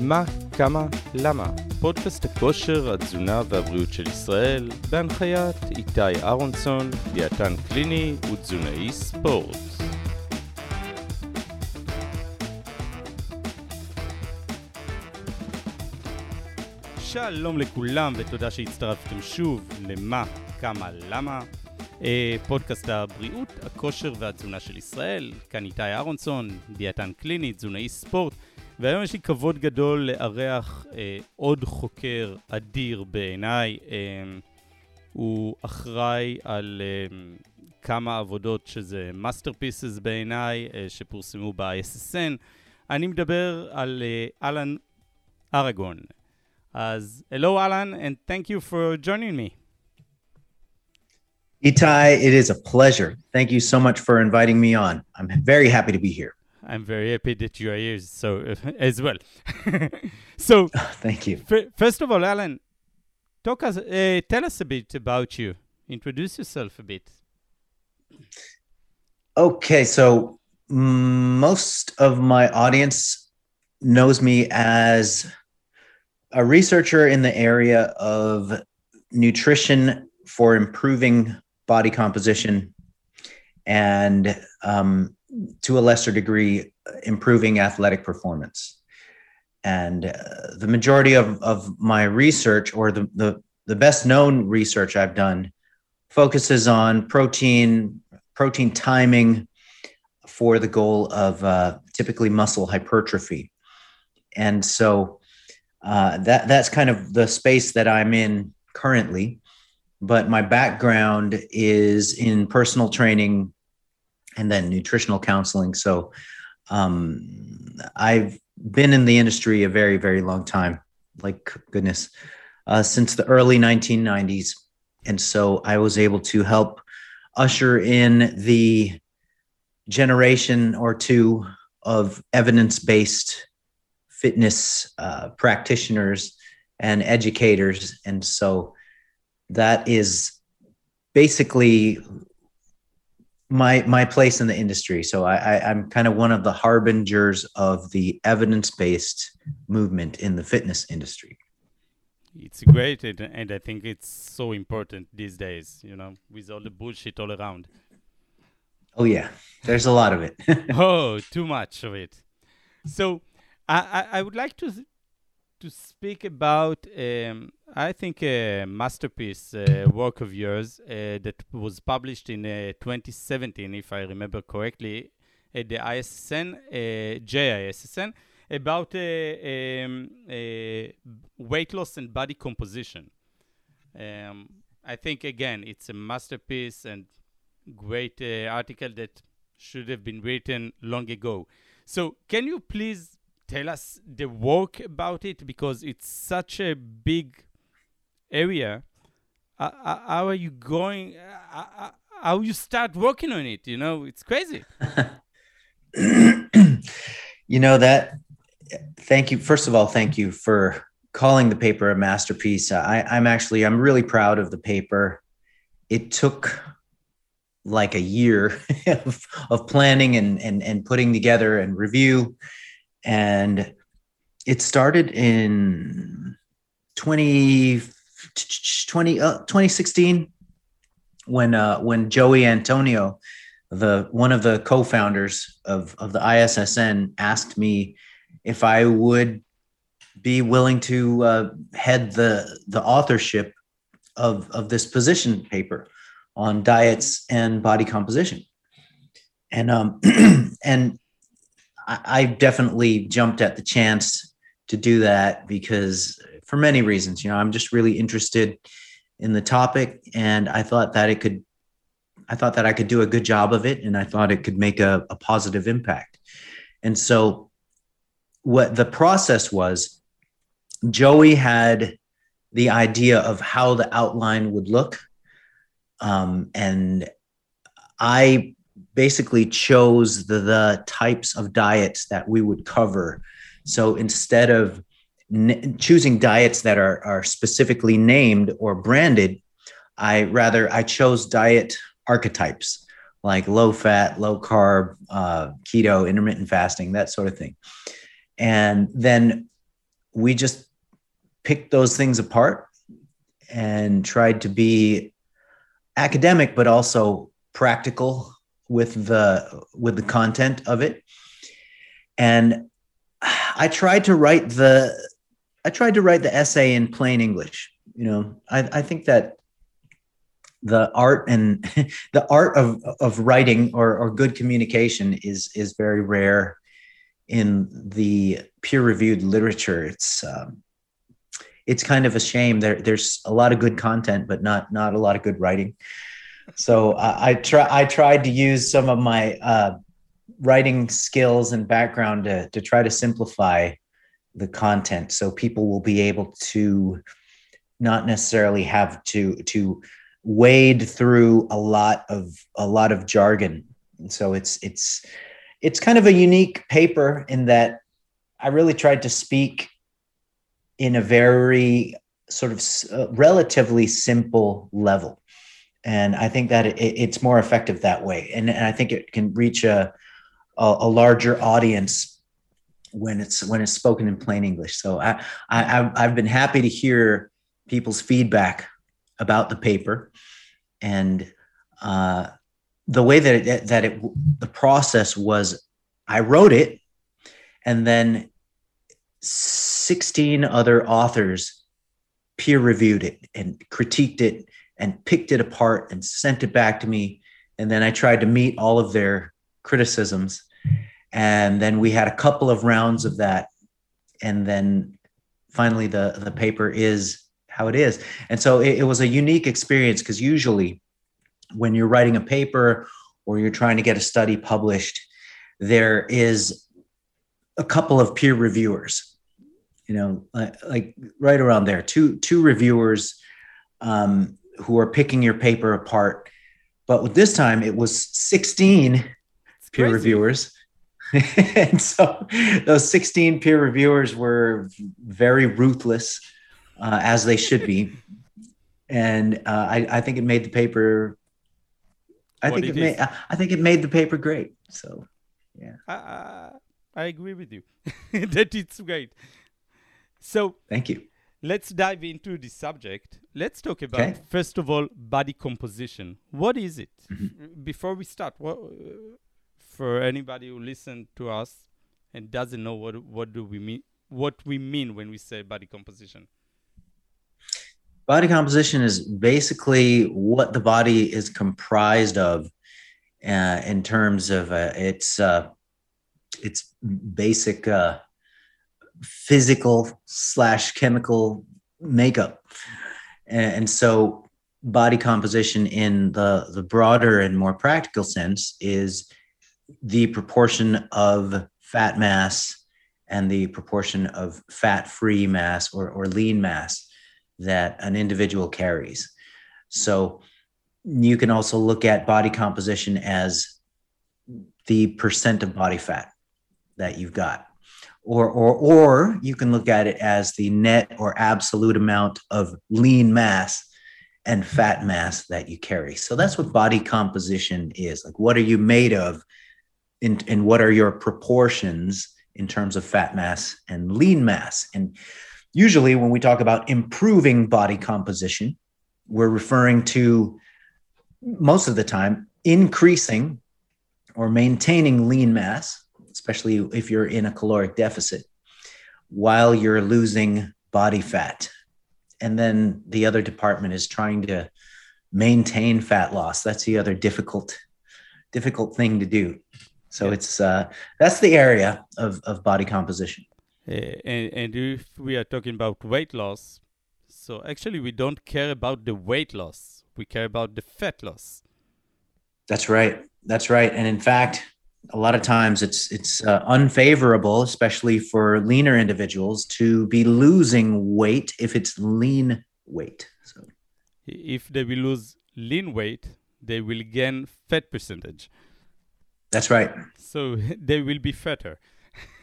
מה, כמה, למה? פודקאסט הכושר, התזונה והבריאות של ישראל, בהנחיית איתי אהרונסון, דיאטן קליני ותזונאי ספורט. שלום לכולם ותודה שהצטרפתם שוב למה, כמה, למה. אה, פודקאסט הבריאות, הכושר והתזונה של ישראל. כאן איתי אהרונסון, דיאטן קליני, תזונאי ספורט. והיום יש לי כבוד גדול לארח אה, עוד חוקר אדיר בעיניי. אה, הוא אחראי על אה, כמה עבודות שזה מאסטרפיסס בעיניי, אה, שפורסמו ב-ISSN. אני מדבר על אה, אלן ארגון. אז, hello Alan, and thank you for joining me. Itai, it is a pleasure. Thank you so much for inviting me on. I'm very happy to be here. I'm very happy that you are here so as well. so thank you. F- first of all, Alan, talk us, uh, tell us a bit about you. Introduce yourself a bit. Okay, so most of my audience knows me as a researcher in the area of nutrition for improving body composition and um, to a lesser degree, improving athletic performance. And uh, the majority of, of my research, or the, the, the best known research I've done, focuses on protein, protein timing for the goal of uh, typically muscle hypertrophy. And so uh, that that's kind of the space that I'm in currently. But my background is in personal training and then nutritional counseling. So um, I've been in the industry a very, very long time, like goodness, uh, since the early 1990s. And so I was able to help usher in the generation or two of evidence based fitness uh, practitioners and educators. And so that is basically my my place in the industry. So I, I am kind of one of the harbingers of the evidence based movement in the fitness industry. It's great, and, and I think it's so important these days. You know, with all the bullshit all around. Oh yeah, there's a lot of it. oh, too much of it. So I, I, I would like to to speak about, um, I think, a masterpiece uh, work of yours uh, that was published in uh, 2017, if I remember correctly, at the ISSN, uh, JISSN, about uh, um, weight loss and body composition. Um, I think, again, it's a masterpiece and great uh, article that should have been written long ago. So, can you please tell us the work about it because it's such a big area. Uh, uh, how are you going? Uh, uh how you start working on it? You know, it's crazy. you know that. Thank you. First of all, thank you for calling the paper a masterpiece. I, I'm actually I'm really proud of the paper. It took like a year of, of planning and, and and putting together and review and it started in 20, 20 uh, 2016 when uh, when Joey Antonio, the one of the co-founders of of the ISSN, asked me if I would be willing to uh, head the the authorship of of this position paper on diets and body composition, and um and I, I definitely jumped at the chance to do that because for many reasons, you know, I'm just really interested in the topic and I thought that it could I thought that I could do a good job of it and I thought it could make a, a positive impact. And so what the process was Joey had the idea of how the outline would look. Um, and I basically chose the, the types of diets that we would cover. So instead of n- choosing diets that are, are specifically named or branded, I rather I chose diet archetypes like low fat, low carb, uh, keto, intermittent fasting, that sort of thing. And then we just picked those things apart and tried to be academic but also practical with the with the content of it. And i tried to write the i tried to write the essay in plain english you know? I, I think that the art and the art of of writing or, or good communication is is very rare in the peer reviewed literature. It's um, it's kind of a shame. There there's a lot of good content but not not a lot of good writing so I, I try I tried to use some of my uh, writing skills and background to to try to simplify the content so people will be able to not necessarily have to to wade through a lot of a lot of jargon. And so it's it's it's kind of a unique paper in that i really tried to speak in a very sort of uh, relatively simple level and i think that it, it's more effective that way. And, and i think it can reach a, a, a larger audience when it's when it's spoken in plain english. So I, I i've been happy to hear people's feedback about the paper. And uh, the way that it, that it the process was i wrote it and then 16 other authors peer reviewed it and critiqued it and picked it apart and sent it back to me. And then I tried to meet all of their criticisms. And then we had a couple of rounds of that. And then finally, the, the paper is how it is. And so it, it was a unique experience because usually when you're writing a paper or you're trying to get a study published, there is a couple of peer reviewers, you know, like, like right around there, two two reviewers um, who are picking your paper apart. But this time, it was 16 it's peer crazy. reviewers. and so those 16 peer reviewers were very ruthless, uh, as they should be. And uh, I, I, think it made the paper. I what think it, made. I think it made the paper great. So, yeah. I, I agree with you that it's great. So, thank you let's dive into the subject. Let's talk about okay. first of all body composition. What is it? Mm-hmm. Before we start, what, uh, for anybody who listen to us and doesn't know what what do we mean what we mean when we say body composition. Body composition is basically what the body is comprised of uh, in terms of uh, its uh, its basic uh, physical slash chemical makeup. And, so body composition in the, the broader and more practical sense is the proportion of fat mass and the proportion of fat free mass or, or lean mass that an individual carries. So you can also look at body composition as the percent of body fat that you've got or or or you can look at it as the net or absolute amount of lean mass and fat mass that you carry. So that's what body composition is. Like what are you made of and, and what are your proportions in terms of fat mass and lean mass? And usually when we talk about improving body composition, we're referring to most of the time increasing or maintaining lean mass especially if you're in a caloric deficit, while you're losing body fat. And then the other department is trying to maintain fat loss. That's the other difficult, difficult thing to do. So yeah. it's uh, that's the area of, of body composition. Uh, and, and if we are talking about weight loss, so actually we don't care about the weight loss. We care about the fat loss. That's right. That's right. And in fact, a lot of times it's it's uh, unfavorable especially for leaner individuals to be losing weight if it's lean weight. So if they will lose lean weight they will gain fat percentage. That's right. So they will be fatter.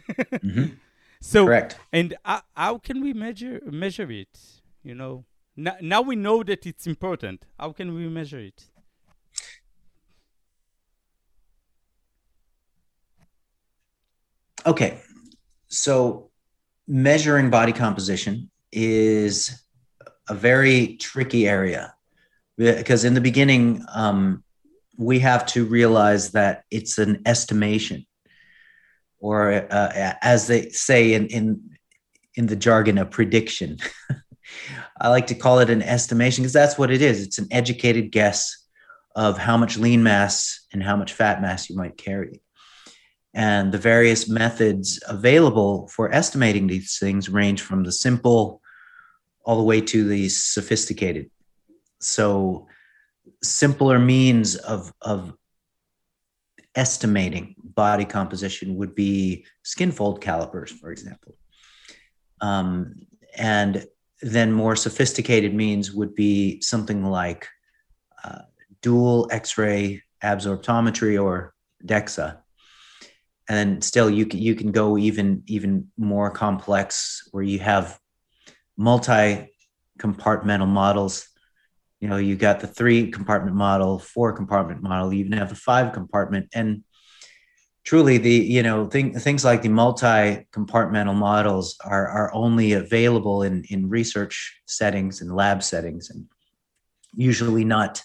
Mm-hmm. so correct. and uh, how can we measure measure it? You know now, now we know that it's important. How can we measure it Okay. So measuring body composition is a very tricky area because in the beginning um, we have to realize that it's an estimation or uh, as they say in, in in the jargon a prediction i like to call it an estimation because that's what it is it's an educated guess of how much lean mass and how much fat mass you might carry and the various methods available for estimating these things range from the simple all the way to the sophisticated. So, simpler means of, of estimating body composition would be skin fold calipers, for example. Um, and then more sophisticated means would be something like uh, dual X ray absorptiometry or DEXA and then still you can you can go even even more complex where you have multi compartmental models. You know you got the three compartment model four compartment model you even have the five compartment and truly the you know thing, things like the multi compartmental models are are only available in in research settings and lab settings and usually not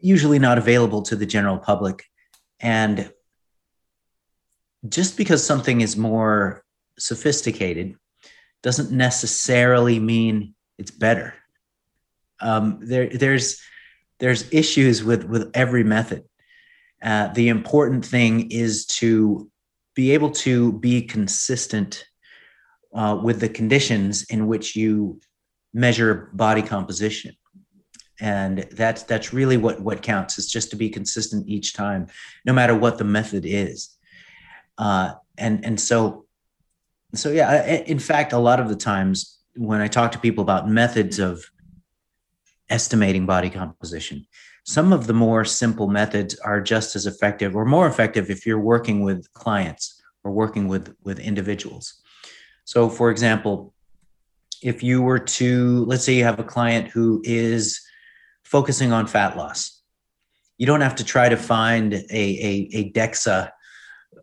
usually not available to the general public. And just because something is more sophisticated doesn't necessarily mean it's better. Um, there, there's there's issues with with every method. Uh, the important thing is to be able to be consistent uh, with the conditions in which you measure body composition and that's that's really what what counts is just to be consistent each time no matter what the method is uh, and and so so yeah in fact a lot of the times when i talk to people about methods of estimating body composition some of the more simple methods are just as effective or more effective if you're working with clients or working with with individuals. So for example if you were to let's say you have a client who is focusing on fat loss you don't have to try to find a, a, a dexa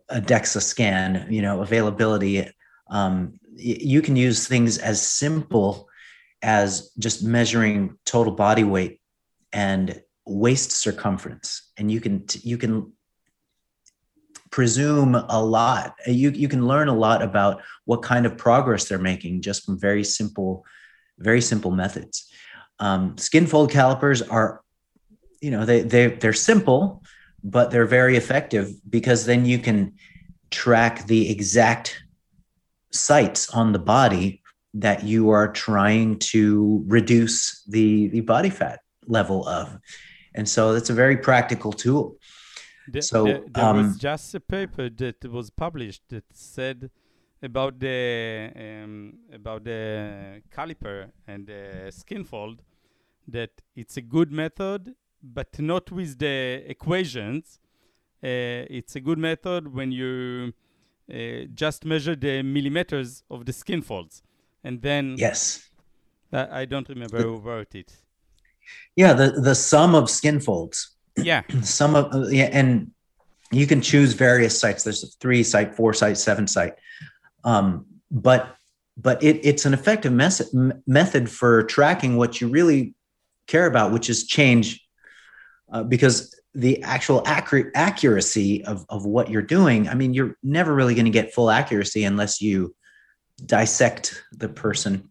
a DEXA scan, you know, availability, um, you can use things as simple as just measuring total body weight and waist circumference, and you can you can presume a lot. You you can learn a lot about what kind of progress they're making just from very simple, very simple methods. Um, skin fold calipers are, you know, they they they're simple but they're very effective because then you can track the exact sites on the body that you are trying to reduce the, the body fat level of. And so that's a very practical tool. The, so there, there um, was just a paper that was published that said about the um, about the caliper and the skin fold that it's a good method but not with the equations. Uh, it's a good method when you uh, just measure the millimeters of the skin folds. And then. Yes. I, I don't remember the, who wrote it. Yeah, the, the sum of skin folds. Yeah. Some of, uh, yeah, and you can choose various sites. There's three site, four site, seven site. Um, but but it, it's an effective mes- method for tracking what you really care about, which is change uh, because the actual accurate accuracy of, of what you're doing, I mean, you're never really going to get full accuracy unless you dissect the person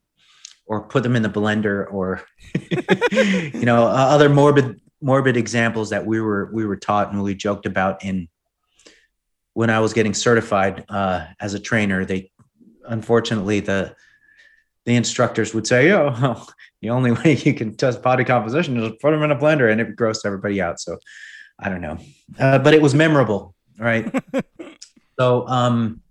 or put them in the blender or you know uh, other morbid morbid examples that we were we were taught and we joked about in when I was getting certified uh, as a trainer. They unfortunately the the instructors would say, "Oh, the only way you can test body composition is put them in a blender and it grossed everybody out. So I don't know, uh, but it was memorable, right? so, um,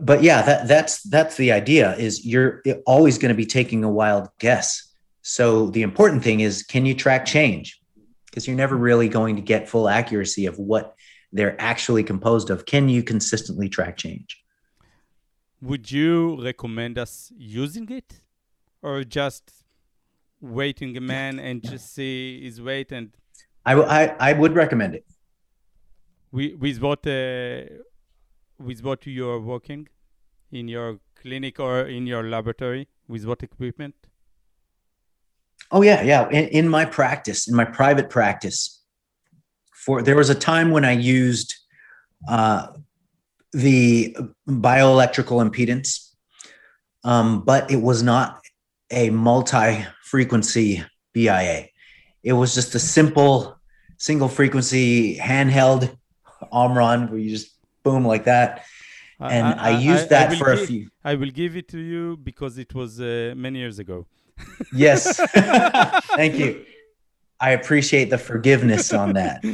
but yeah, that that's that's the idea. Is you're always going to be taking a wild guess. So the important thing is, can you track change? Because you're never really going to get full accuracy of what they're actually composed of. Can you consistently track change? Would you recommend us using it? Or just waiting a man and just see his weight and I, I, I would recommend it with, with what uh, with what you are working in your clinic or in your laboratory? With what equipment? Oh yeah, yeah. In, in my practice, in my private practice, for there was a time when I used uh, the bioelectrical impedance, um, but it was not a multi-frequency BIA. It was just a simple single frequency handheld Omron where you just boom like that. And I, I, I used that I for give, a few. I will give it to you because it was uh, many years ago. yes. Thank you. I appreciate the forgiveness on that.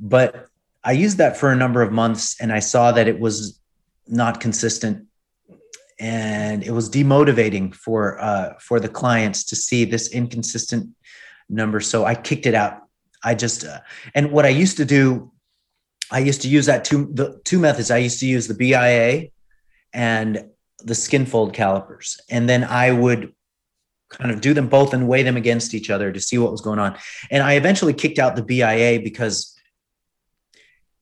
But I used that for a number of months and I saw that it was not consistent and it was demotivating for uh, for the clients to see this inconsistent number. So I kicked it out. I just uh, and what I used to do, I used to use that two the two methods. I used to use the BIA and the skinfold calipers, and then I would kind of do them both and weigh them against each other to see what was going on. And I eventually kicked out the BIA because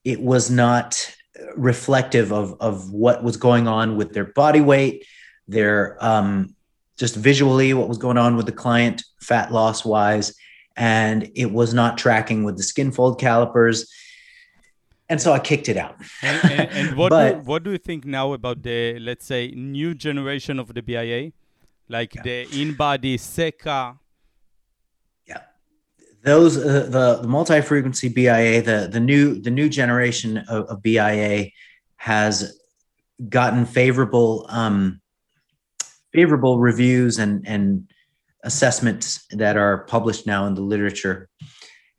it was not reflective of of what was going on with their body weight, their um, just visually what was going on with the client fat loss wise, and it was not tracking with the skin fold calipers. And so I kicked it out. and, and, and what but, do, what do you think now about the let's say new generation of the BIA, like yeah. the InBody Seca? Those uh, the, the multi-frequency BIA, the the new the new generation of, of BIA has gotten favorable um, favorable reviews and and assessments that are published now in the literature,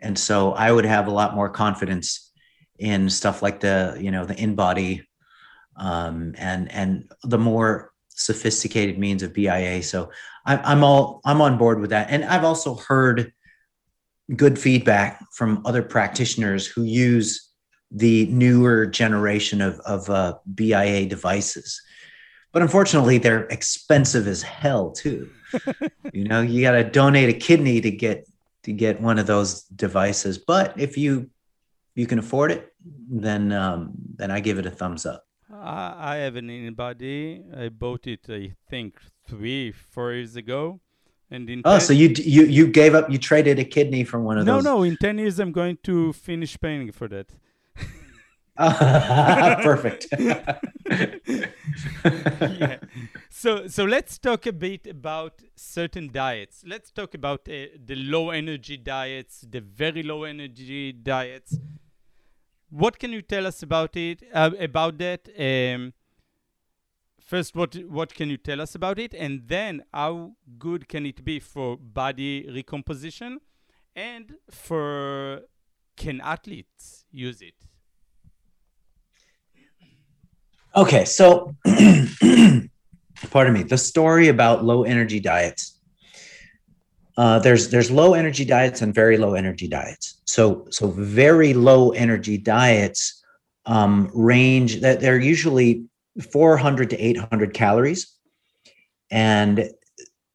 and so I would have a lot more confidence in stuff like the you know the InBody um, and and the more sophisticated means of BIA. So I'm I'm all I'm on board with that, and I've also heard good feedback from other practitioners who use the newer generation of, of uh, BIA devices. But unfortunately, they're expensive as hell too. you know, you got to donate a kidney to get to get one of those devices. But if you you can afford it, then um, then I give it a thumbs up. I have an InBody. I bought it, I think, three, four years ago. And in oh, 10, so you you you gave up? You traded a kidney from one of no, those? No, no. In ten years, I'm going to finish paying for that. Perfect. yeah. So so let's talk a bit about certain diets. Let's talk about uh, the low energy diets, the very low energy diets. What can you tell us about it? Uh, about that? Um, first what what can you tell us about it? And then how good can it be for body recomposition and for can athletes use it? Okay so pardon me the story about low energy diets. Uh, there's there's low energy diets and very low energy diets. So so very low energy diets um, range that they're usually 400 to 800 calories. And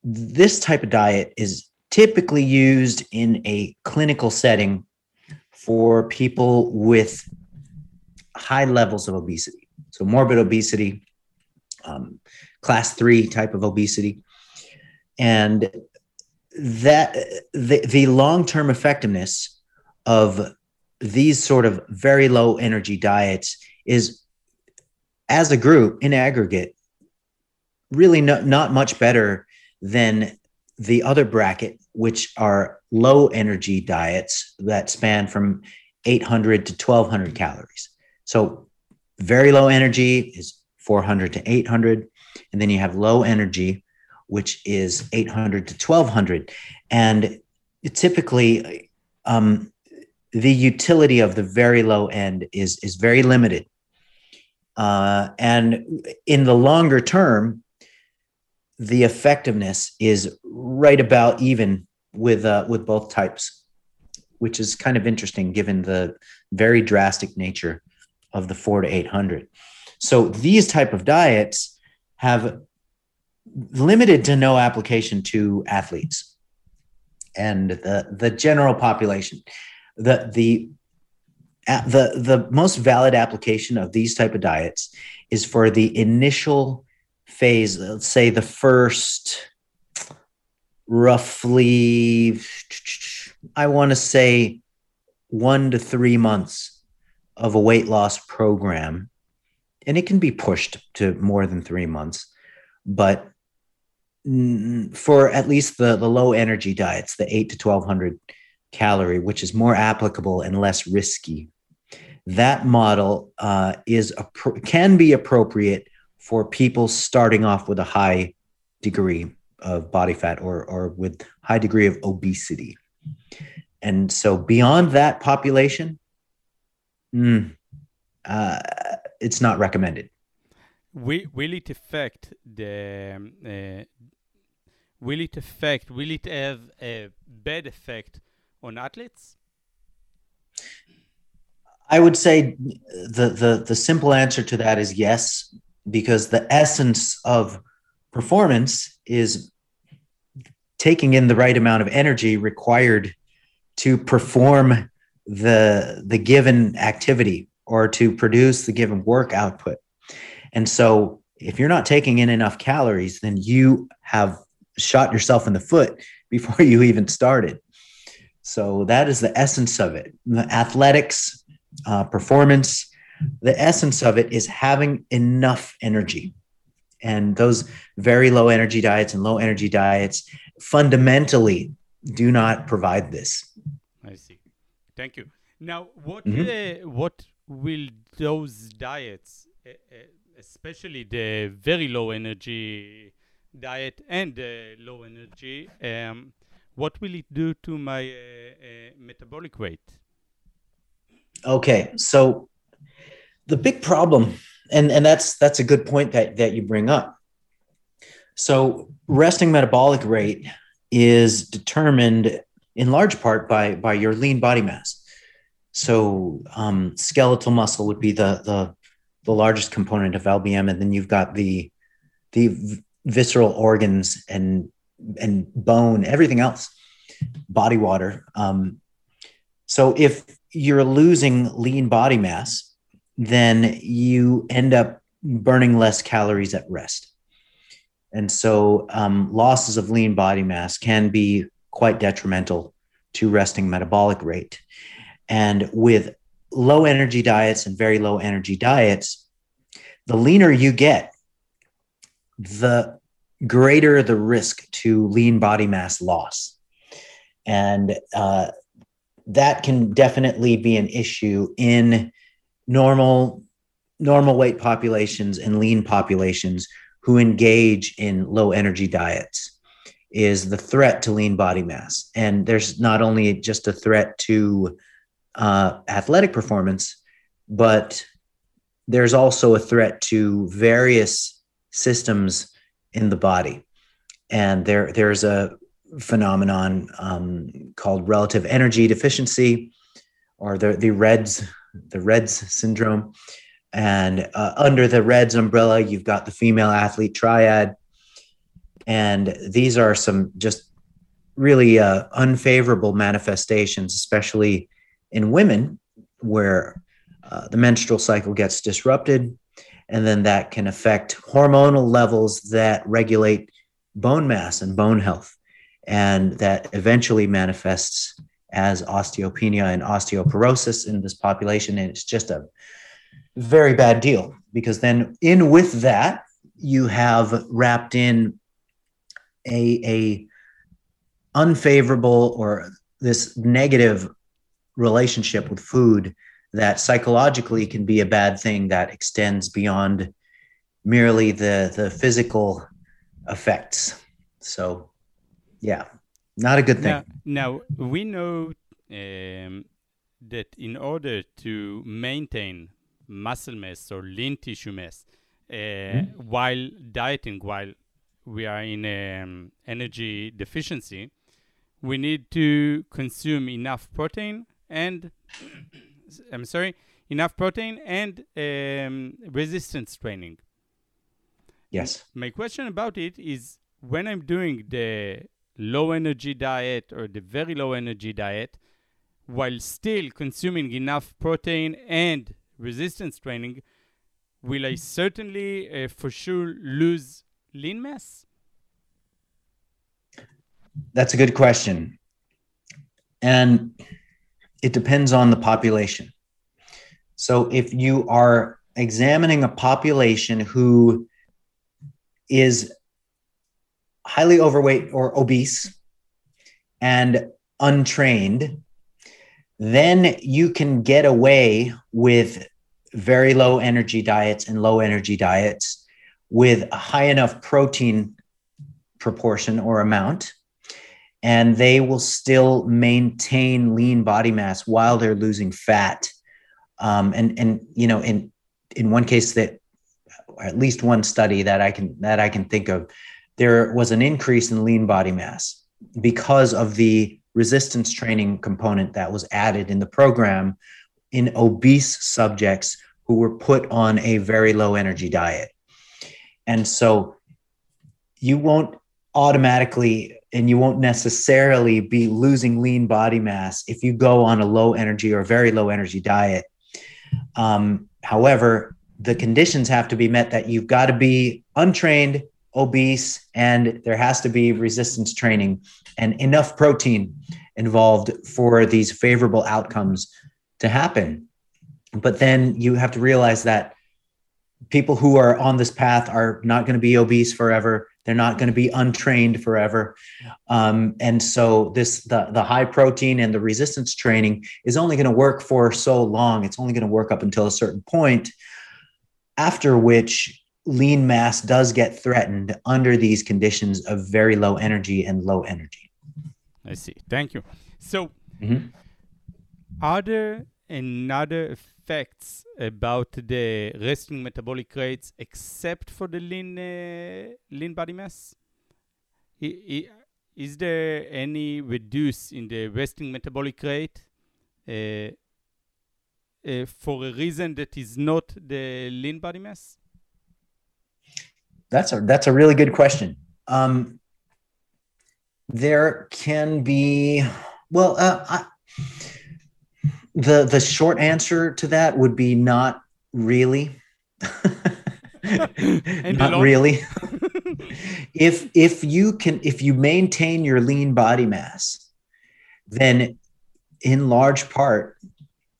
this type of diet is typically used in a clinical setting for people with high levels of obesity. So, morbid obesity, um, class three type of obesity. And that the, the long-term effectiveness of these sort of very low energy diets is as a group in aggregate, really not, not much better than the other bracket, which are low energy diets that span from 800 to 1200 calories. So, very low energy is 400 to 800. And then you have low energy, which is 800 to 1200. And typically, um, the utility of the very low end is, is very limited uh, and in the longer term, the effectiveness is right about even with uh, with both types, which is kind of interesting given the very drastic nature of the four to eight hundred. So these type of diets have limited to no application to athletes and the the general population. The the the the most valid application of these type of diets is for the initial phase let's say the first roughly i want to say 1 to 3 months of a weight loss program. And it can be pushed to more than 3 months but for at least the the low energy diets the 8 to 1200 calorie which is more applicable and less risky that model uh, is can be appropriate for people starting off with a high degree of body fat or or with high degree of obesity. And so beyond that population mm, uh, it's not recommended. Will, will it affect the um, uh, will it affect will it have a bad effect on athletes I would say the, the the simple answer to that is yes, because the essence of performance is taking in the right amount of energy required to perform the the given activity or to produce the given work output. And so if you're not taking in enough calories, then you have shot yourself in the foot before you even started. So that is the essence of it. The athletics uh, performance. The essence of it is having enough energy. And those very low energy diets and low energy diets fundamentally do not provide this. I see. Thank you. Now, what mm-hmm. uh, what will those diets, especially the very low energy diet and the low energy, um, what will it do to my uh, uh metabolic rate? Okay, so the big problem, and and that's that's a good point that that you bring up. So resting metabolic rate is determined in large part by by your lean body mass. So um, skeletal muscle would be the the the largest component of LBM, and then you've got the the visceral organs and and bone, everything else, body water. Um, so if you're losing lean body mass, then you end up burning less calories at rest. And so um, losses of lean body mass can be quite detrimental to resting metabolic rate. And with low energy diets and very low energy diets, the leaner you get, the greater the risk to lean body mass loss. And uh, that can definitely be an issue in normal normal weight populations and lean populations who engage in low energy diets is the threat to lean body mass. And there's not only just a threat to uh, athletic performance but there's also a threat to various systems in the body. And there there's a phenomenon um, called relative energy deficiency, or the the REDS the REDS syndrome. And uh, under the REDS umbrella, you've got the female athlete triad, and these are some just really uh, unfavorable manifestations, especially in women, where uh, the menstrual cycle gets disrupted, and then that can affect hormonal levels that regulate bone mass and bone health and that eventually manifests as osteopenia and osteoporosis in this population. And it's just a very bad deal because then, in with that, you have wrapped in a, a unfavorable or this negative relationship with food that psychologically can be a bad thing that extends beyond merely the the physical effects so yeah, not a good thing. Now, now we know um, that in order to maintain muscle mass or lean tissue mass uh, mm-hmm. while dieting, while we are in um, energy deficiency, we need to consume enough protein and I'm sorry, enough protein and um, resistance training. Yes. My question about it is when I'm doing the low energy diet or the very low energy diet, while still consuming enough protein and resistance training, will I certainly uh, for sure lose lean mass? That's a good question. And it depends on the population. So if you are examining a population who is highly overweight or obese and untrained, then you can get away with very low energy diets and low energy diets with a high enough protein proportion or amount and they will still maintain lean body mass while they're losing fat. Um, and and you know in in one case that at least one study that i can that i can think of there was an increase in lean body mass because of the resistance training component that was added in the program in obese subjects who were put on a very low energy diet. And so you won't automatically and you won't necessarily be losing lean body mass if you go on a low energy or very low energy diet. Um, however, the conditions have to be met that you've got to be untrained, obese, and there has to be resistance training and enough protein involved for these favorable outcomes to happen. But then you have to realize that people who are on this path are not going to be obese forever. They're not going to be untrained forever. Um, and so this the, the high protein and the resistance training is only going to work for so long. It's only going to work up until a certain point, after which lean mass does get threatened under these conditions of very low energy and low energy. I see. Thank you. So, mm-hmm. are there another effects about the resting metabolic rates except for the lean uh, lean body mass? I, I, is there any reduce in the resting metabolic rate uh, uh, for a reason that is not the lean body mass? That's a that's a really good question. Um, there can be well, uh, I, the the short answer to that would be not really. not really. if if you can if you maintain your lean body mass, then in large part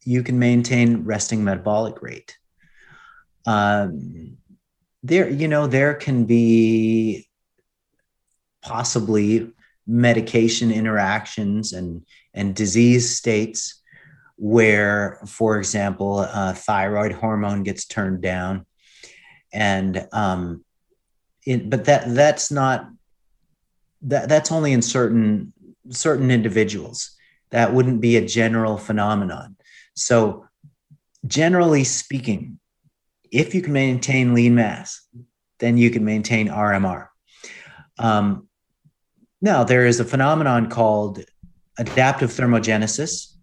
you can maintain resting metabolic rate. Um, there, you know, there can be possibly medication interactions and and disease states where for example uh, thyroid hormone gets turned down. And um it, but that that's not that that's only in certain certain individuals. That wouldn't be a general phenomenon. So generally speaking if you can maintain lean mass then you can maintain rmr um, now, there is a phenomenon called adaptive thermogenesis,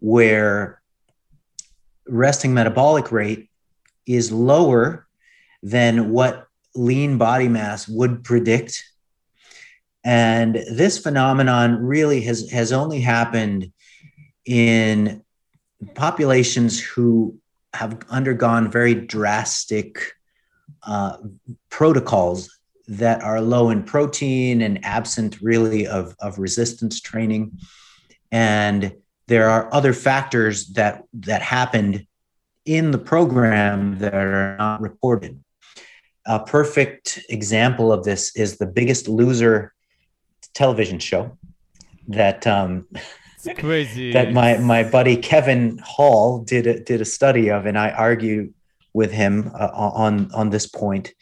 where resting metabolic rate is lower than what lean body mass would predict. And this phenomenon really has, has only happened in populations who have undergone very drastic uh, protocols that are low in protein and absent really of, of resistance training. And there are other factors that that happened in the program that are not reported. A perfect example of this is the Biggest Loser television show that um, crazy that my my buddy Kevin Hall did a, did a study of, and I argue with him uh, on on this point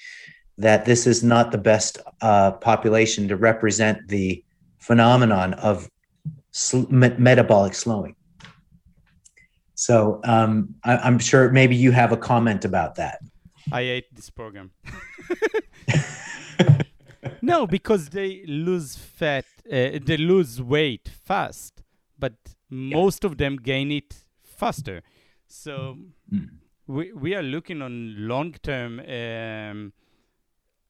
that this is not the best uh, population to represent the phenomenon of sl- me- metabolic slowing. So um, I- am sure maybe you have a comment about that. I hate this program. no, because they lose fat, uh, they lose weight fast, but most yeah. of them gain it faster. So mm. we, we are looking on long term um,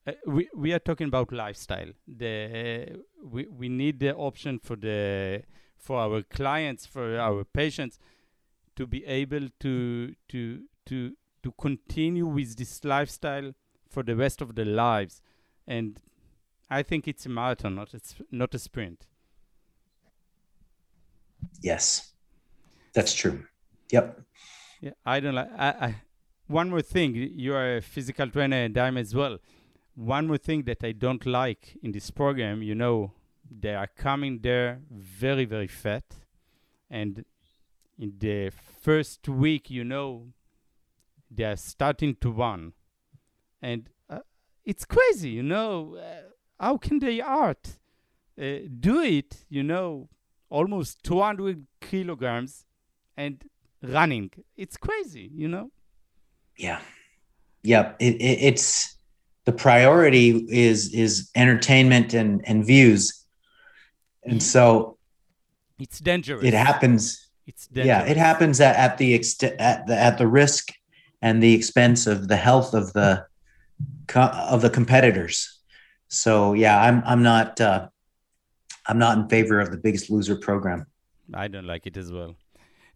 uh, we we are talking about lifestyle. The uh, we we need the option for the for our clients, for our patients, to be able to to to to continue with this lifestyle for the rest of their lives. And I think it's a marathon, not a, not a sprint. Yes, that's true. Yep. Yeah, I don't like. I, I, one more thing, you are a physical trainer and I'm as well. One more thing that I don't like in this program, you know, they are coming there very, very fat. And in the first week, you know, they are starting to run. And uh, it's crazy, you know. Uh, how can they art uh, do it, you know, almost 200 kilograms and running? It's crazy, you know. Yeah, yeah. It, it, it's the priority is is entertainment and and views, and so it's dangerous. It happens. It's dangerous. yeah. It happens at, at the extent at the at the risk and the expense of the health of the of the competitors. So yeah, I'm I'm not uh, I'm not in favor of the Biggest Loser program. I don't like it as well.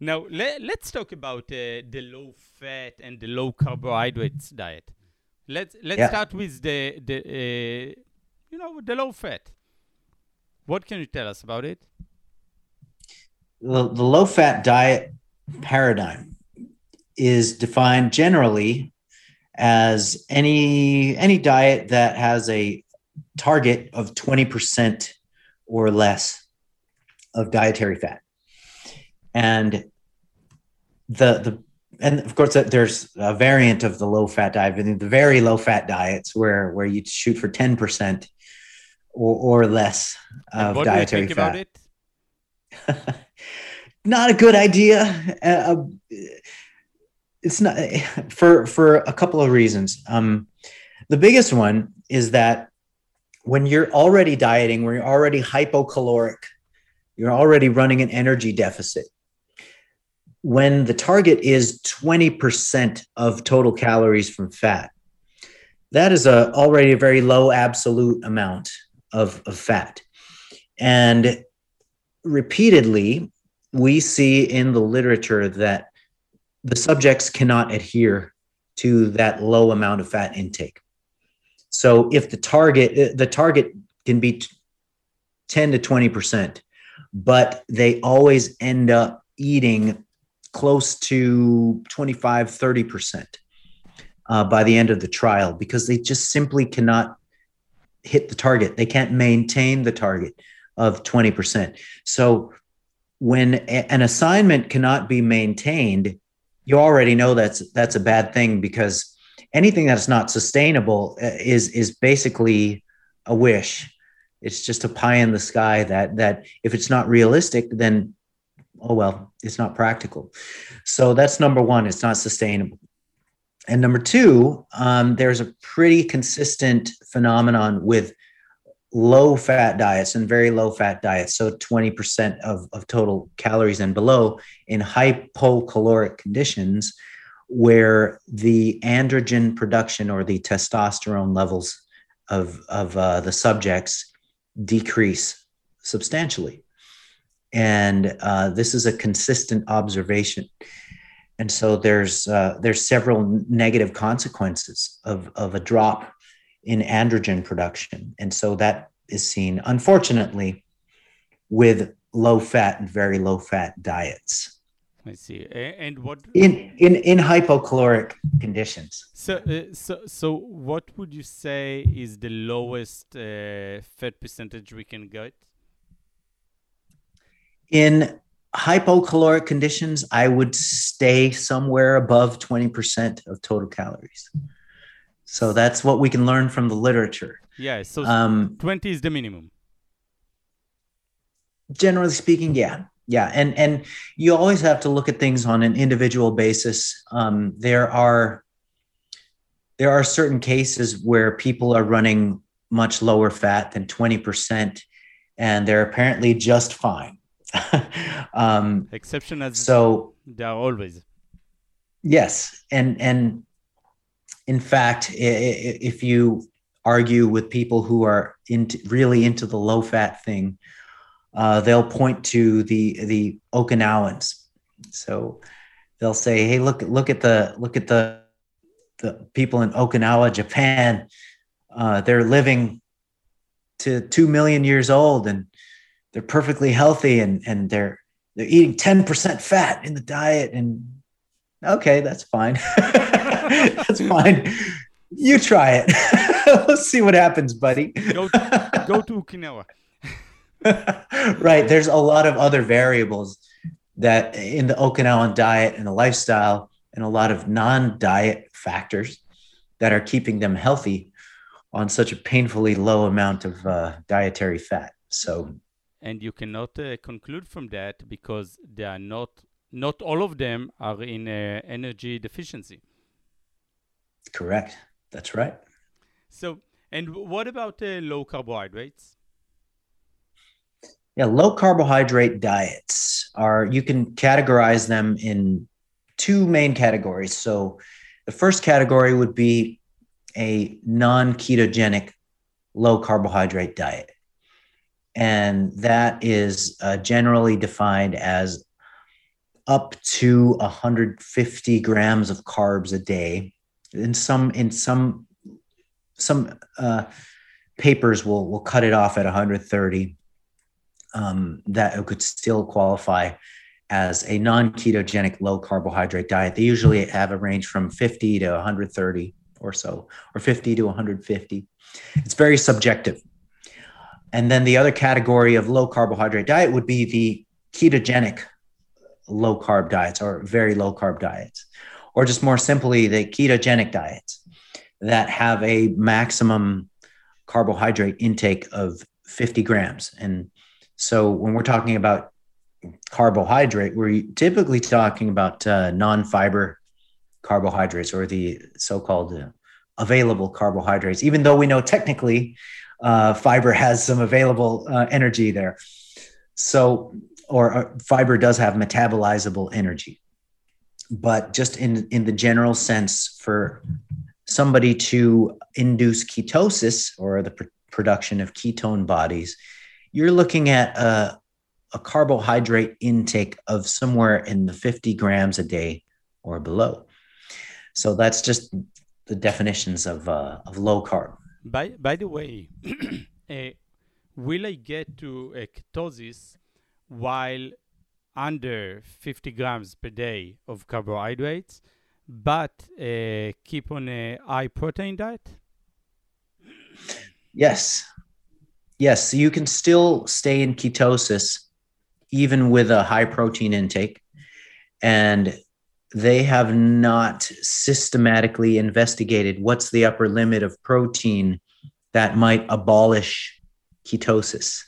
Now let, let's talk about uh, the low fat and the low carbohydrates diet. Let's let's yeah. start with the the uh, you know the low fat. What can you tell us about it? The, the low fat diet paradigm is defined generally as any any diet that has a target of 20% or less of dietary fat. And the the and of course there's a variant of the low fat diet the very low fat diets where where you shoot for 10% or, or less of what dietary do you think fat. about it? not a good idea. Uh, it's not for for a couple of reasons. Um the biggest one is that when you're already dieting when you're already hypocaloric you're already running an energy deficit when the target is 20% of total calories from fat, that is a, already a very low absolute amount of, of fat. And repeatedly, we see in the literature that the subjects cannot adhere to that low amount of fat intake. So if the target the target can be 10 to 20%, but they always end up eating close to 25, 30% uh, by the end of the trial because they just simply cannot hit the target. They can't maintain the target of 20%. So when a, an assignment cannot be maintained, you already know that's that's a bad thing because anything that's not sustainable uh, is is basically a wish. It's just a pie in the sky that that if it's not realistic, then oh well it's not practical. So that's number one it's not sustainable. And number two um, there's a pretty consistent phenomenon with low fat diets and very low fat diets. So 20% of, of total calories and below in hypocaloric conditions where the androgen production or the testosterone levels of, of uh, the subjects decrease substantially. And uh, this is a consistent observation. And so there's uh, there's several negative consequences of, of a drop in androgen production. And so that is seen unfortunately with low fat and very low fat diets i see and what in in in hypocaloric conditions so uh, so so what would you say is the lowest uh, fat percentage we can get in hypocaloric conditions, I would stay somewhere above 20% of total calories. So that's what we can learn from the literature. Yeah, so um, 20 is the minimum. Generally speaking, yeah. Yeah, and and you always have to look at things on an individual basis. Um, there are there are certain cases where people are running much lower fat than 20% and they're apparently just fine um, Exception as so they are always. Yes, and and in fact, if you argue with people who are into really into the low fat thing, uh, they'll point to the the Okinawans. So they'll say, "Hey, look look at the look at the the people in Okinawa, Japan. Uh, they're living to two million years old, and they're perfectly healthy, and and they're they're eating ten percent fat in the diet, and okay, that's fine. that's fine. You try it. Let's see what happens, buddy. Go go to Okinawa. right. There's a lot of other variables that in the Okinawan diet and the lifestyle, and a lot of non-diet factors that are keeping them healthy on such a painfully low amount of uh, dietary fat. So, and you cannot uh, conclude from that because they are not not all of them are in uh, energy deficiency. Correct. That's right. So, and what about uh, low carbohydrates? Yeah, low carbohydrate diets are, you can categorize them in two main categories. So, the first category would be a non ketogenic low carbohydrate diet. And that is uh, generally defined as up to 150 grams of carbs a day. In some, in some, some uh, papers will will cut it off at 130 um, that could still qualify as a non-ketogenic low carbohydrate diet. They usually have a range from 50 to 130 or so, or 50 to 150. It's very subjective. And then the other category of low carbohydrate diet would be the ketogenic low carb diets or very low carb diets, or just more simply, the ketogenic diets that have a maximum carbohydrate intake of 50 grams. And so when we're talking about carbohydrate, we're typically talking about uh, non fiber carbohydrates or the so called uh, available carbohydrates, even though we know technically uh, fiber has some available uh, energy there. So, or uh, fiber does have metabolizable energy. But just in, in the general sense, for somebody to induce ketosis or the pr- production of ketone bodies, you're looking at a, a carbohydrate intake of somewhere in the 50 grams a day or below. So that's just the definitions of, uh, of low carb. By, by the way, uh, will I get to a ketosis while under 50 grams per day of carbohydrates, but uh, keep on a high protein diet? Yes, Yes, so you can still stay in ketosis even with a high protein intake. And they have not systematically investigated what's the upper limit of protein that might abolish ketosis.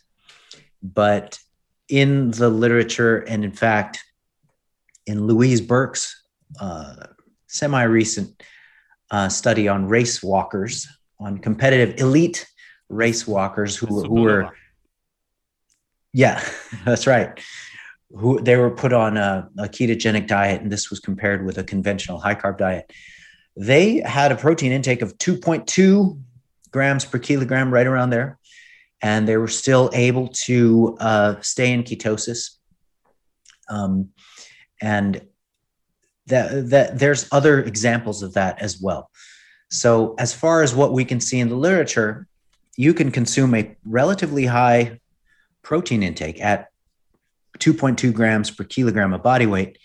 But in the literature, and in fact, in Louise Burke's uh, semi recent uh, study on race walkers, on competitive elite race walkers who, who were yeah that's right. Who they were put on a, a, ketogenic diet and this was compared with a conventional high carb diet. They had a protein intake of 2.2 grams per kilogram right around there and they were still able to uh, stay in ketosis. Um, and that, that there's other examples of that as well. So as far as what we can see in the literature you can consume a relatively high protein intake at 2.2 grams per kilogram of body weight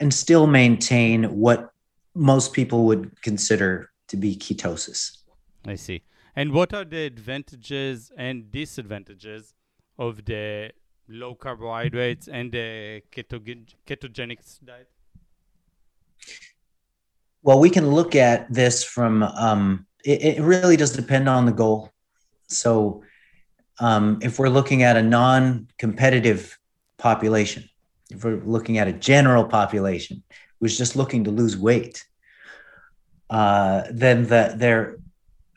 and still maintain what most people would consider to be ketosis. I see. And what are the advantages and disadvantages of the low carbohydrates and the ketogen- ketogenic diet? Well, we can look at this from, um, it, it really does depend on the goal so, um, if we're looking at a non competitive population, if we're looking at a general population who's just looking to lose weight, uh, then the, their,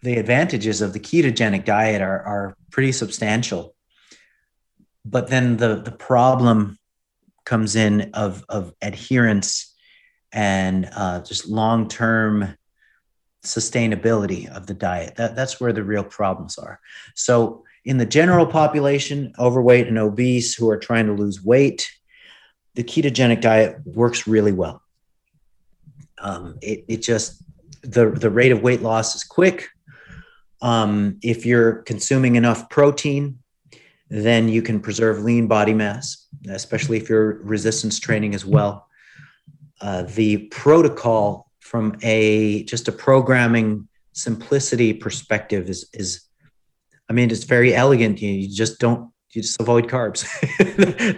the advantages of the ketogenic diet are, are pretty substantial. But then the, the problem comes in of, of adherence and uh, just long term sustainability of the diet. That, that's where the real problems are. So in the general population, overweight and obese who are trying to lose weight, the ketogenic diet works really well. Um, it, it just, the, the rate of weight loss is quick. Um, if you're consuming enough protein, then you can preserve lean body mass, especially if you're resistance training as well. Uh, the protocol from a just a programming simplicity perspective is is I mean it's very elegant. You, you just don't you just avoid carbs.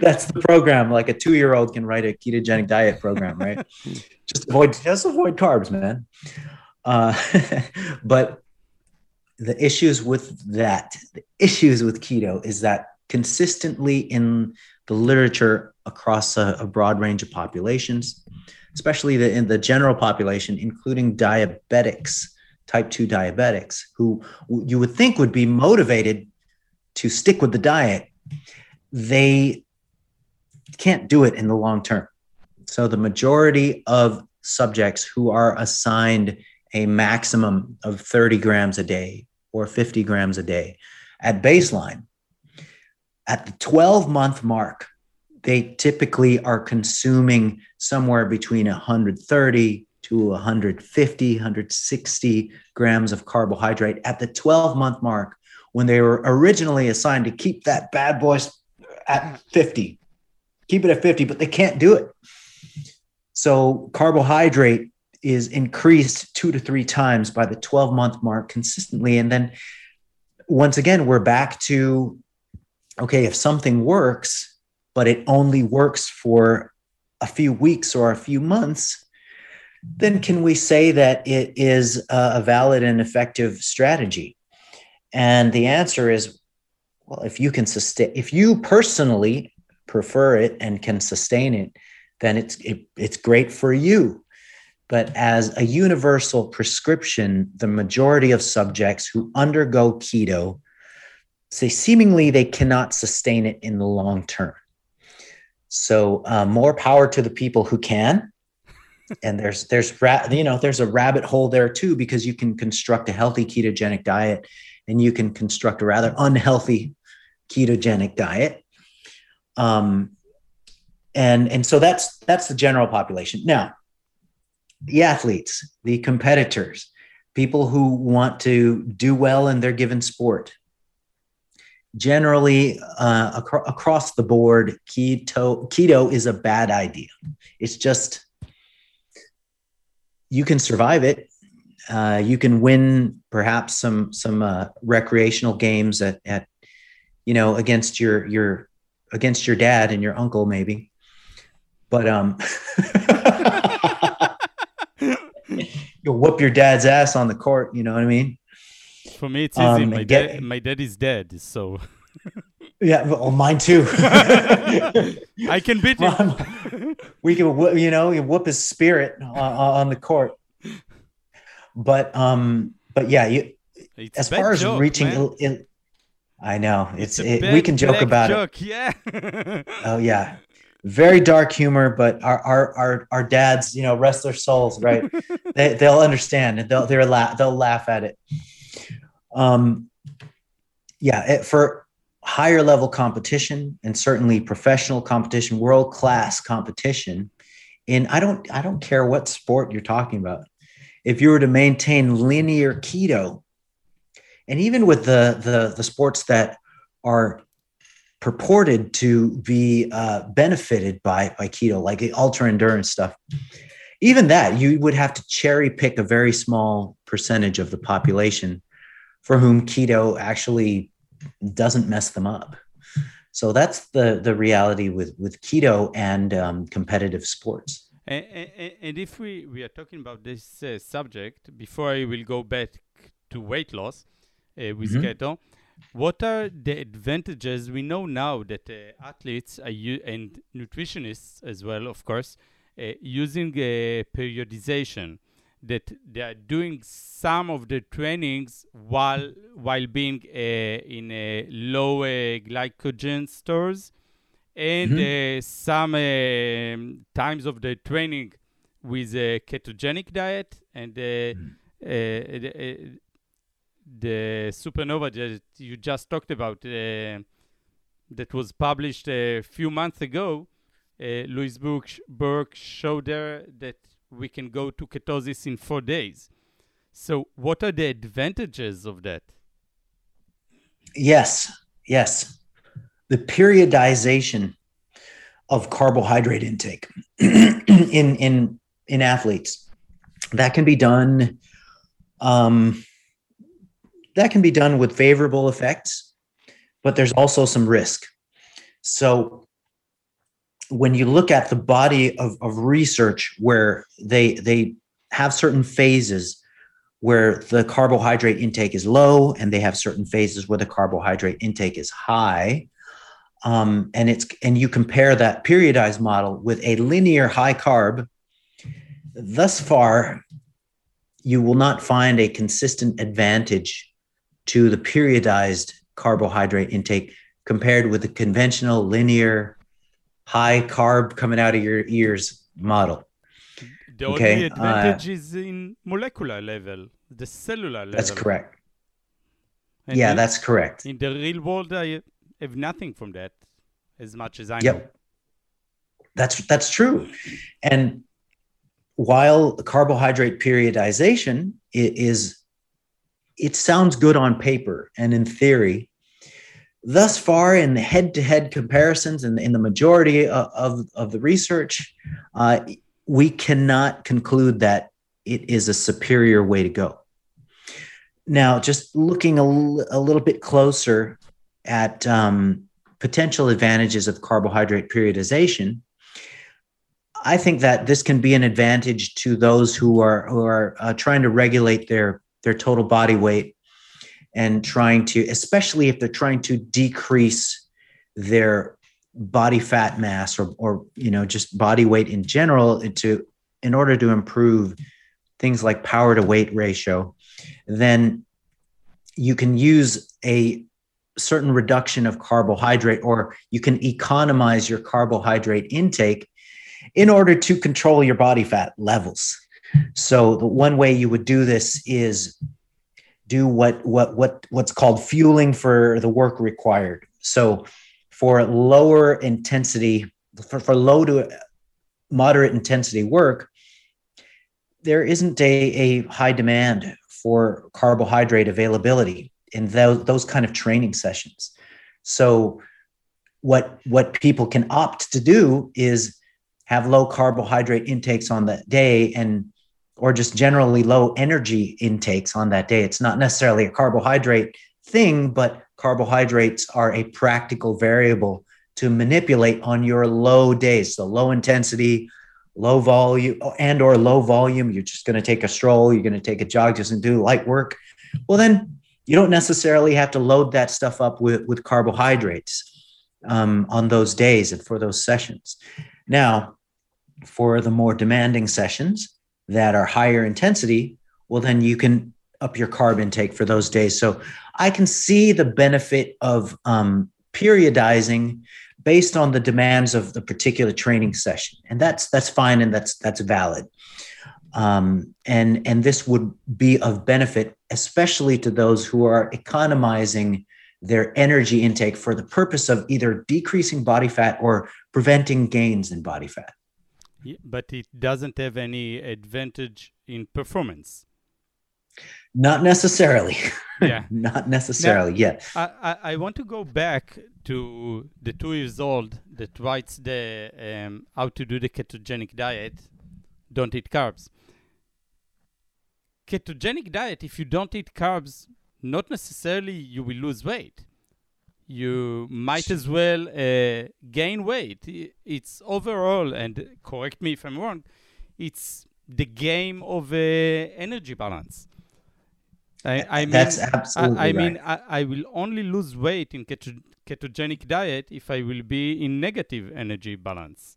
That's the program. Like a two year old can write a ketogenic diet program, right? just avoid just avoid carbs, man. Uh, but the issues with that, the issues with keto is that consistently in the literature across a, a broad range of populations, especially the, in the general population, including diabetics, type 2 diabetics, who you would think would be motivated to stick with the diet, they can't do it in the long term. So the majority of subjects who are assigned a maximum of 30 grams a day or 50 grams a day at baseline, at the 12 month mark, they typically are consuming somewhere between 130 to 150, 160 grams of carbohydrate at the 12 month mark when they were originally assigned to keep that bad boy at 50. Keep it at 50, but they can't do it. So carbohydrate is increased two to three times by the 12 month mark consistently. And then once again, we're back to okay, if something works, but it only works for a few weeks or a few months, then can we say that it is a valid and effective strategy? And the answer is well, if you can sustain, if you personally prefer it and can sustain it, then it's it, it's great for you. But as a universal prescription, the majority of subjects who undergo keto say seemingly they cannot sustain it in the long term. So uh, more power to the people who can. And there's there's ra- you know there's a rabbit hole there too because you can construct a healthy ketogenic diet and you can construct a rather unhealthy ketogenic diet. Um, and and so that's that's the general population. Now, the athletes, the competitors, people who want to do well in their given sport, generally uh, ac- across the board keto keto is a bad idea. It's just you can survive it. Uh, you can win perhaps some some uh, recreational games at, at you know against your your against your dad and your uncle maybe. But um you'll whoop your dad's ass on the court you know what i mean for me, it's easy. Um, my, get, dad, my dad is dead, so. yeah, well, mine too. I can beat him. we can, you know, whoop his spirit on, on the court. But, um, but yeah, you, it's as far as joke, reaching, I know it's, it's it, we can joke about joke, it. Yeah. oh yeah, very dark humor, but our our our, our dads, you know, rest their souls, right? they they'll understand and they'll they'll laugh they'll laugh at it. Um, yeah, it, for higher level competition and certainly professional competition, world class competition, and I don't I don't care what sport you're talking about. If you were to maintain linear keto, and even with the the, the sports that are purported to be uh, benefited by by keto, like ultra endurance stuff, even that you would have to cherry pick a very small percentage of the population for whom keto actually doesn't mess them up. So that's the the reality with with keto and um, competitive sports. And, and, and, if we, we are talking about this uh, subject, before I will go back to weight loss uh, with mm-hmm. keto, what are the advantages? We know now that uh, athletes are u- and nutritionists as well, of course, uh, using uh, periodization that they are doing some of the trainings while while being uh, in a low uh, glycogen stores and mm-hmm. Uh, some um, times of the training with a ketogenic diet and uh, mm-hmm. the supernova that you just talked about, uh, that was published a few months ago, uh, Louise Burke, Burke showed there that we can go to ketosis in four days. So, what are the advantages of that? Yes, yes. The periodization of carbohydrate intake in in in athletes that can be done um, that can be done with favorable effects but there's also some risk so when you look at the body of, of research where they they have certain phases where the carbohydrate intake is low and they have certain phases where the carbohydrate intake is high um, and it's and you compare that periodized model with a linear high carb thus far you will not find a consistent advantage to the periodized carbohydrate intake compared with the conventional linear high carb coming out of your ears model the okay? only advantage uh, is in molecular level, the cellular level. That's correct. And yeah, that's correct. In the real world, I have nothing from that, as much as I yep. know. That's that's true, and while carbohydrate periodization is, it sounds good on paper and in theory. Thus far, in the head-to-head comparisons and in the majority of, of, of the research, uh, we cannot conclude that it is a superior way to go. Now, just looking a, l- a little bit closer at um, potential advantages of carbohydrate periodization, I think that this can be an advantage to those who are who are uh, trying to regulate their their total body weight and trying to, especially if they're trying to decrease their body fat mass or or you know just body weight in general to in order to improve things like power to weight ratio then you can use a certain reduction of carbohydrate or you can economize your carbohydrate intake in order to control your body fat levels. So the one way you would do this is do what what what what's called fueling for the work required so for lower intensity, for, for low to moderate intensity work, there isn't a, a high demand for carbohydrate availability in those, those kind of training sessions. So what what people can opt to do is have low carbohydrate intakes on that day and or just generally low energy intakes on that day. It's not necessarily a carbohydrate thing, but carbohydrates are a practical variable to manipulate on your low days. So low intensity, low volume, and or low volume. You're just going to take a stroll. You're going to take a jog just and do light work. Well, then you don't necessarily have to load that stuff up with, with carbohydrates um, on those days and for those sessions. Now, for the more demanding sessions that are higher intensity, well, then you can up your carb intake for those days. So I can see the benefit of um, periodizing based on the demands of the particular training session, and that's that's fine and that's that's valid. Um, and and this would be of benefit, especially to those who are economizing their energy intake for the purpose of either decreasing body fat or preventing gains in body fat. Yeah, but it doesn't have any advantage in performance. Not necessarily. Yeah. Not necessarily. Now, I, I, I, want to go back to the two years old that writes the um, how to do the ketogenic diet. Don't eat carbs. Ketogenic diet, if you don't eat carbs, not necessarily you will lose weight. You might as well uh, gain weight. It's overall, and correct me if I'm wrong, it's the game of uh, energy balance I, I mean, that's absolutely I, I right. mean, I, I will only lose weight in keto- ketogenic diet if I will be in negative energy balance.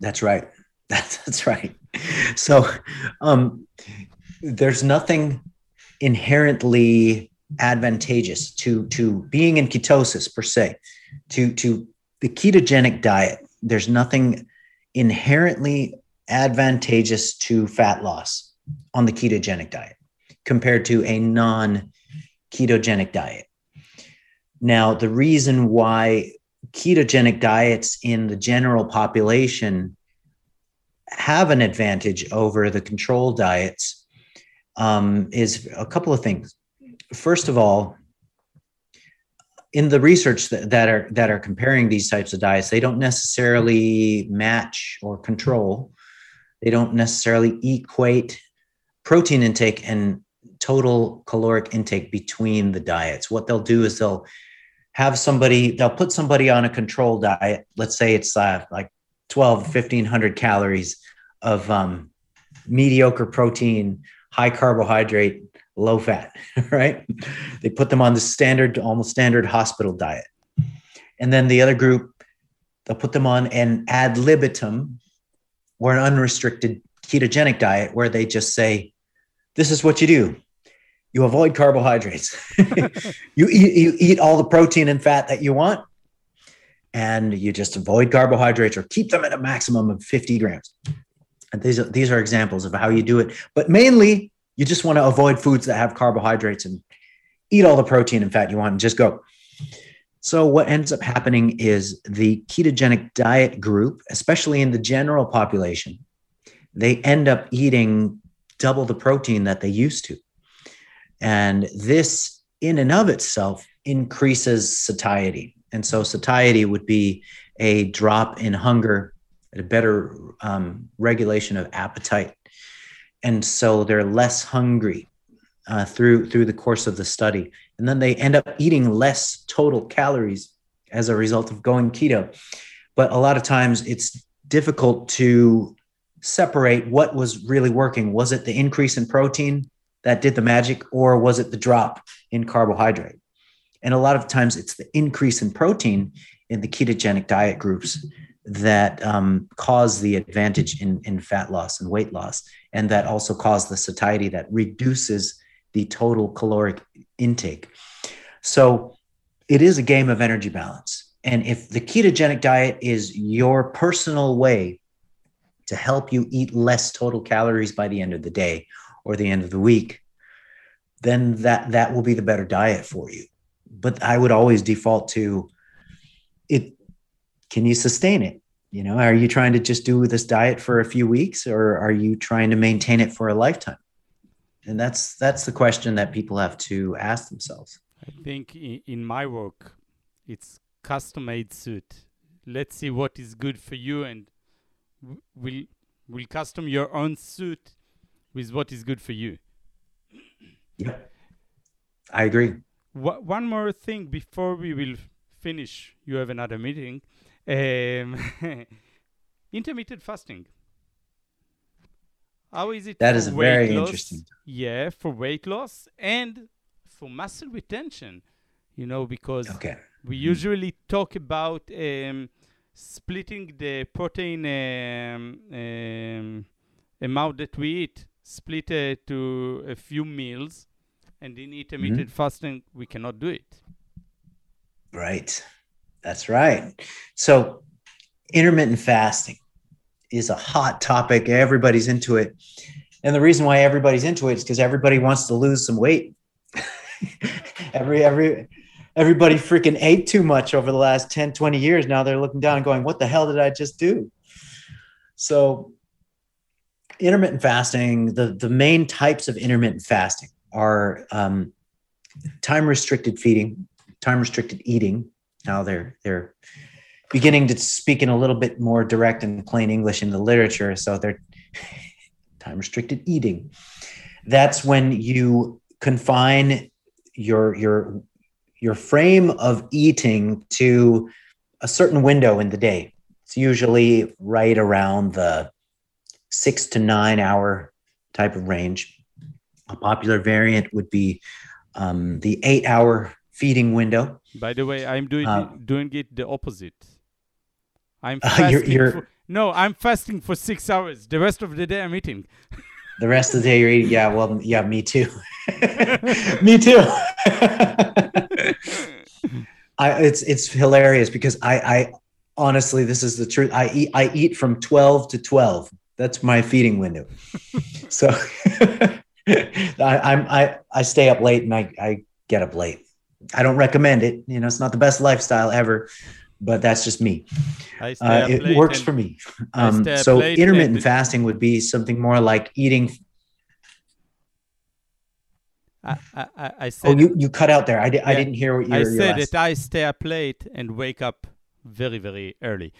That's right. That's, that's right. So, um, there's nothing inherently advantageous to to being in ketosis per se. To to the ketogenic diet, there's nothing inherently advantageous to fat loss on the ketogenic diet compared to a non ketogenic diet. Now, the reason why ketogenic diets in the general population have an advantage over the control diets um, is a couple of things. First of all, in the research that, that are that are comparing these types of diets, they don't necessarily match or control. They don't necessarily equate protein intake and total caloric intake between the diets. What they'll do is they'll have somebody, they'll put somebody on a control diet. Let's say it's uh, like 12, 1500 calories of um, mediocre protein, high carbohydrate, low fat, right? They put them on the standard, almost standard hospital diet. And then the other group, they'll put them on an ad libitum or an unrestricted ketogenic diet where they just say, this is what you do. You avoid carbohydrates. you, eat, you eat all the protein and fat that you want, and you just avoid carbohydrates or keep them at a maximum of 50 grams. And these are, these are examples of how you do it. But mainly, you just want to avoid foods that have carbohydrates and eat all the protein and fat you want and just go. So, what ends up happening is the ketogenic diet group, especially in the general population, they end up eating double the protein that they used to. And this, in and of itself, increases satiety. And so, satiety would be a drop in hunger, a better um, regulation of appetite. And so, they're less hungry uh, through through the course of the study, and then they end up eating less total calories as a result of going keto. But a lot of times, it's difficult to separate what was really working. Was it the increase in protein that did the magic, or was it the drop in carbohydrate? And a lot of times it's the increase in protein in the ketogenic diet groups that um, cause the advantage in, in fat loss and weight loss, and that also cause the satiety that reduces the total caloric intake. So it is a game of energy balance. And if the ketogenic diet is your personal way to help you eat less total calories by the end of the day or the end of the week, then that that will be the better diet for you. But I would always default to. Can you sustain it? You know, are you trying to just do this diet for a few weeks, or are you trying to maintain it for a lifetime? And that's that's the question that people have to ask themselves. I think in my work, it's custom-made suit. Let's see what is good for you, and we'll will custom your own suit with what is good for you. Yeah, I agree. One more thing before we will finish. You have another meeting. Um, intermittent fasting. How is it? That is very loss? interesting. Yeah, for weight loss and for muscle retention. You know, because okay. we usually talk about um, splitting the protein um, um, amount that we eat, split it to a few meals, and in intermittent mm-hmm. fasting, we cannot do it. Right. That's right. So, intermittent fasting is a hot topic. Everybody's into it. And the reason why everybody's into it is because everybody wants to lose some weight. every every everybody freaking ate too much over the last 10, 20 years. Now they're looking down and going, what the hell did I just do? So, intermittent fasting, the, the main types of intermittent fasting are um, time restricted feeding, time restricted eating. Now they're, they're beginning to speak in a little bit more direct and plain English in the literature. So they're time restricted eating. That's when you confine your, your your frame of eating to a certain window in the day. It's usually right around the six to nine hour type of range. A popular variant would be um, the eight hour feeding window. By the way, I'm doing uh, it, doing it the opposite. I'm fasting. Uh, you're, you're, for, no, I'm fasting for six hours. The rest of the day, I'm eating. the rest of the day, you're eating. Yeah, well, yeah, me too. me too. I, it's it's hilarious because I, I honestly, this is the truth. I eat I eat from twelve to twelve. That's my feeding window. so I, I'm I I stay up late and I I get up late. I don't recommend it. You know, it's not the best lifestyle ever, but that's just me. Uh, it works for me. Um, so intermittent and... fasting would be something more like eating. I, I, I oh, said. Oh, you, you cut out there. I, di- yeah, I didn't hear what you. I said that I stay up late and wake up very very early.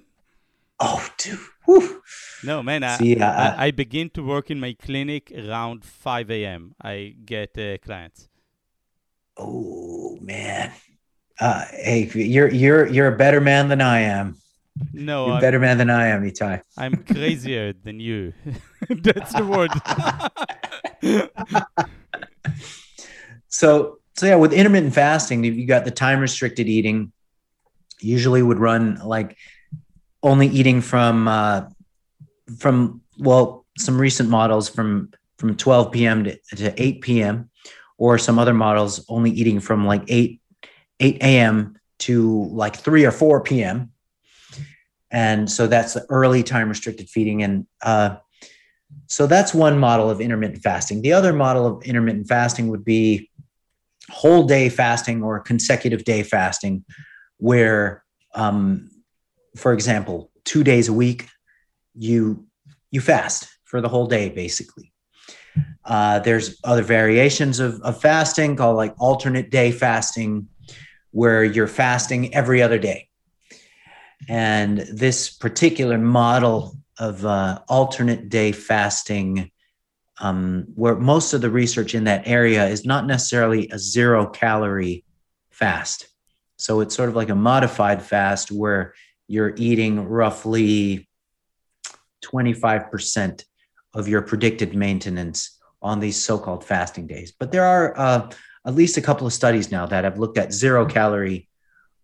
oh, dude. Whew. No, man. See, I, I, I, begin to work in my clinic around 5 a.m. I get uh, clients. Oh man. Uh, hey, you're you're you're a better man than I am. No, you're a better man than I am, Itai. I'm crazier than you. That's the word. so so yeah, with intermittent fasting, you got the time restricted eating. Usually would run like only eating from uh, from well some recent models from from 12 p.m. to, to 8 p.m. or some other models only eating from like 8 8 a.m. to like 3 or 4 p.m. And so that's the early time restricted feeding. And uh, so that's one model of intermittent fasting. The other model of intermittent fasting would be whole day fasting or consecutive day fasting, where um, for example, two days a week, you you fast for the whole day, basically. Uh, there's other variations of, of fasting called like alternate day fasting, where you're fasting every other day. And this particular model of uh, alternate day fasting, um, where most of the research in that area is not necessarily a zero calorie fast. So it's sort of like a modified fast where you're eating roughly 25% of your predicted maintenance on these so-called fasting days. But there are uh, at least a couple of studies now that have looked at zero calorie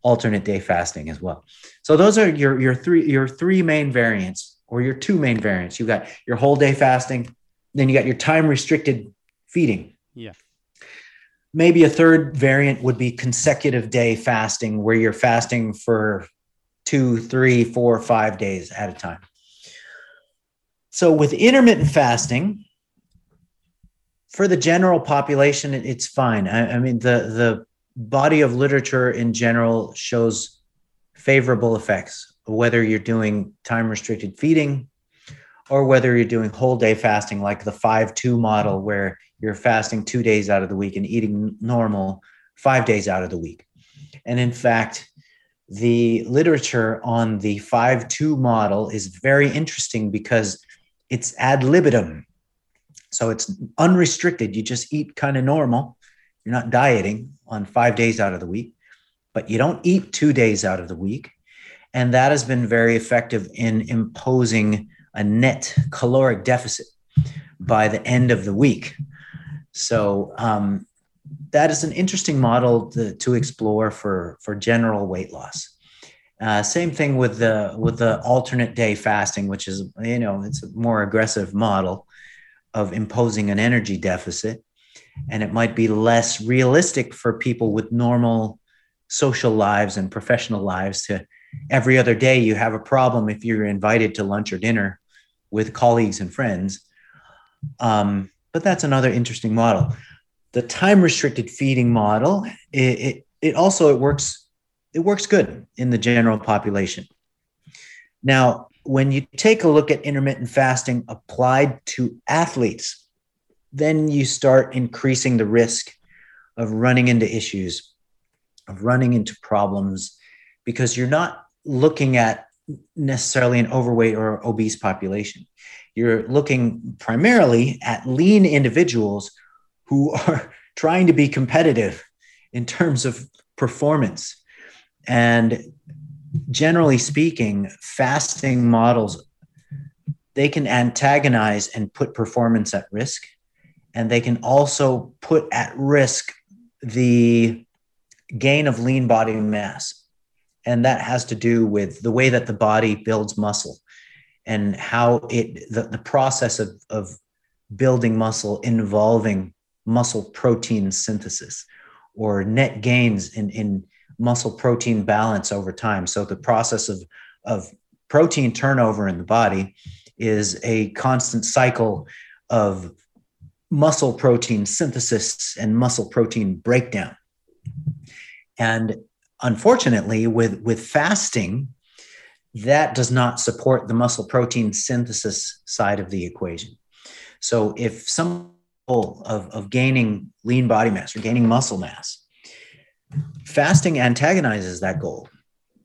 alternate day fasting as well. So those are your your three your three main variants or your two main variants. You've got your whole day fasting, then you got your time restricted feeding. Yeah. Maybe a third variant would be consecutive day fasting where you're fasting for two, three, four, five days at a time. So with intermittent fasting, for the general population, it's fine. I, I mean, the the body of literature in general shows favorable effects, whether you're doing time restricted feeding or whether you're doing whole day fasting, like the 5 2 model, where you're fasting two days out of the week and eating normal five days out of the week. And in fact, the literature on the 5 2 model is very interesting because it's ad libitum. So it's unrestricted. You just eat kind of normal. You're not dieting on five days out of the week, but you don't eat two days out of the week. And that has been very effective in imposing a net caloric deficit by the end of the week. So um, that is an interesting model to, to explore for, for general weight loss. Uh, same thing with the with the alternate day fasting, which is you know it's a more aggressive model of imposing an energy deficit, and it might be less realistic for people with normal social lives and professional lives to every other day you have a problem if you're invited to lunch or dinner with colleagues and friends. Um, but that's another interesting model the time restricted feeding model it, it, it also it works it works good in the general population now when you take a look at intermittent fasting applied to athletes then you start increasing the risk of running into issues of running into problems because you're not looking at necessarily an overweight or obese population you're looking primarily at lean individuals who are trying to be competitive in terms of performance. And generally speaking, fasting models they can antagonize and put performance at risk. And they can also put at risk the gain of lean body mass. And that has to do with the way that the body builds muscle and how it the, the process of, of building muscle involving muscle protein synthesis or net gains in, in muscle protein balance over time. So the process of, of protein turnover in the body is a constant cycle of muscle protein synthesis and muscle protein breakdown. And unfortunately, with, with fasting, that does not support the muscle protein synthesis side of the equation. So if some goal of, of gaining lean body mass or gaining muscle mass, fasting antagonizes that goal.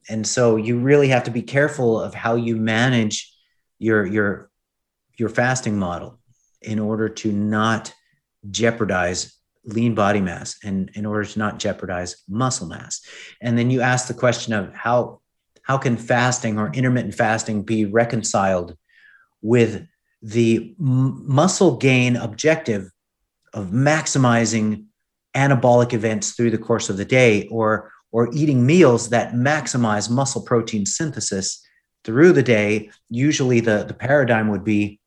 And so you really have to be careful of how you manage your your your fasting model in order to not jeopardize lean body mass and in order to not jeopardize muscle mass. And then you ask the question of how how can fasting or intermittent fasting be reconciled with the muscle gain objective of maximizing anabolic events through the course of the day or or eating meals that maximize muscle protein synthesis through the day usually the the paradigm would be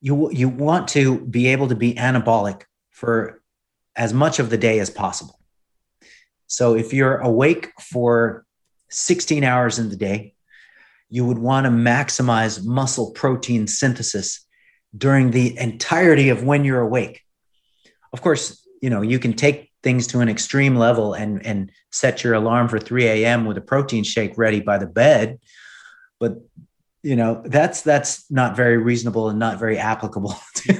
you you want to be able to be anabolic for as much of the day as possible. So if you're awake for 16 hours in the day you would want to maximize muscle protein synthesis during the entirety of when you're awake. Of course you know you can take things to an extreme level and and set your alarm for 3 a.m with a protein shake ready by the bed. But you know that's that's not very reasonable and not very applicable to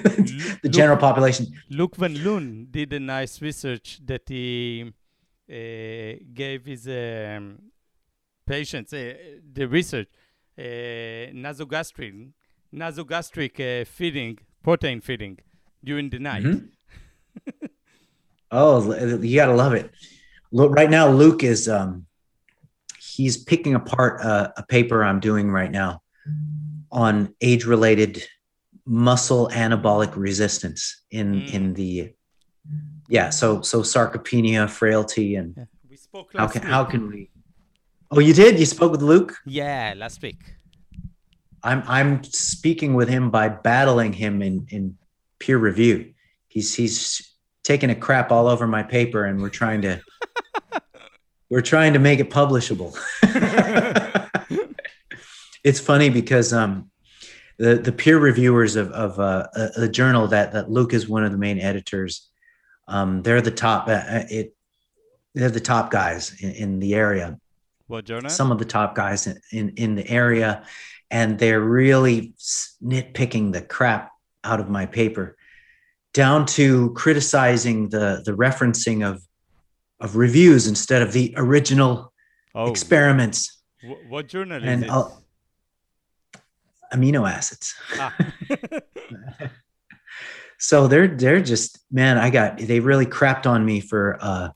the general population. Luc van Loon did a nice research that he uh, gave his um, patients uh, the research uh, nasogastric nasogastric uh, feeding protein feeding during the night. Mm-hmm. Oh, you gotta love it. Look, right now, Luc is um, he's picking apart a, a paper I'm doing right now on age-related muscle anabolic resistance in mm. in the yeah. So so sarcopenia, frailty, and yeah. we spoke how can week. how can we? Oh, you did. You spoke with Luc. Yeah, last week. I'm I'm speaking with him by battling him in in peer review. He's he's taking a crap all over my paper and we're trying to we're trying to make it publishable. it's funny because um, the the peer reviewers of of uh, a, a, journal that that Luc is one of the main editors. Um, they're the top. Uh, uh, it they're the top guys in, in, the area. What journal? Some of the top guys in, in in the area, and they're really nitpicking the crap out of my paper down to criticizing the the referencing of of reviews instead of the original oh. experiments. W- what journal and, is it? Amino acids. Ah. so they're they're just man, I got they really crapped on me for uh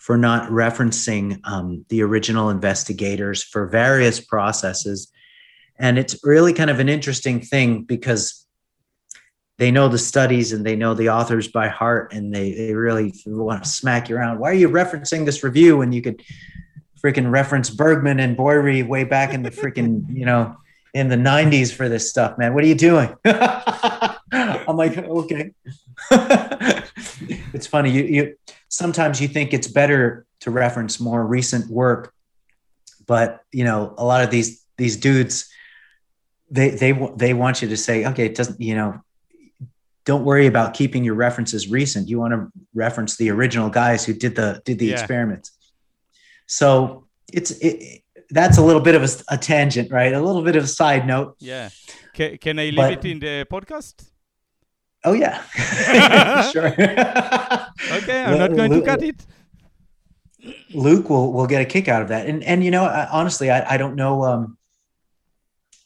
for not referencing um, the original investigators for various processes. And it's really kind of an interesting thing because they know the studies and they know the authors by heart and they, they really want to smack you around. Why are you referencing this review when you could freaking reference Bergman and Boirie way back in the freaking, you know, in the 90s for this stuff, man? What are you doing? I'm like, okay. it's funny. You, you sometimes you think it's better to reference more recent work, but you know, a lot of these these dudes, they they they want you to say, okay, it doesn't, you know, don't worry about keeping your references recent. You want to reference the original guys who did the did the yeah. experiments. So it's it, that's a little bit of a, a, tangent, right? A little bit of a side note. Yeah. Can, can I leave but, it in the podcast? Oh yeah, sure. okay, I'm not going Luc, to cut it. Luc will will get a kick out of that, and and you know, I, honestly, I, I don't know. Um,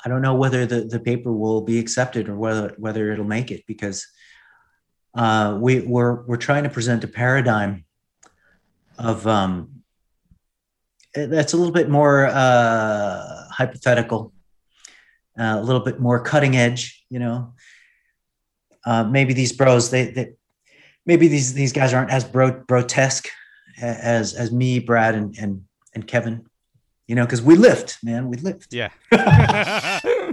I don't know whether the, the paper will be accepted or whether whether it'll make it because uh, we we're we're trying to present a paradigm of um, that's a little bit more uh, hypothetical, uh, a little bit more cutting edge. You know, uh, maybe these bros they, they maybe these these guys aren't as bro, grotesque as as me, Brad, and and and Kevin you know, because we lift, man, we lift. Yeah.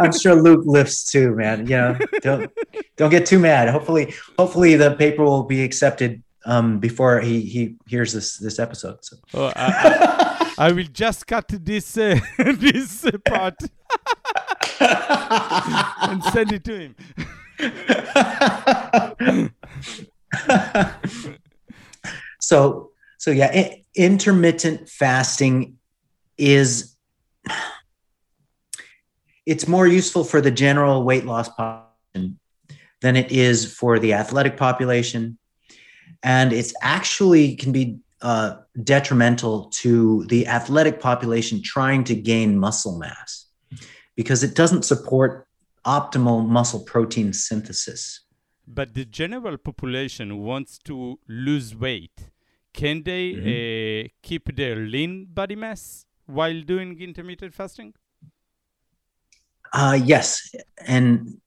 I'm sure Luc lifts too, man. You know, don't don't get too mad. Hopefully, hopefully the paper will be accepted um, before he he hears this this episode. So. Oh, I, I, I, will just cut this uh, this part and send it to him. so so yeah I- intermittent fasting is it's more useful for the general weight loss population than it is for the athletic population and it's actually can be uh, detrimental to the athletic population trying to gain muscle mass because it doesn't support optimal muscle protein synthesis But the general population wants to lose weight. Can they uh, keep their lean body mass while doing intermittent fasting? Uh, yes. And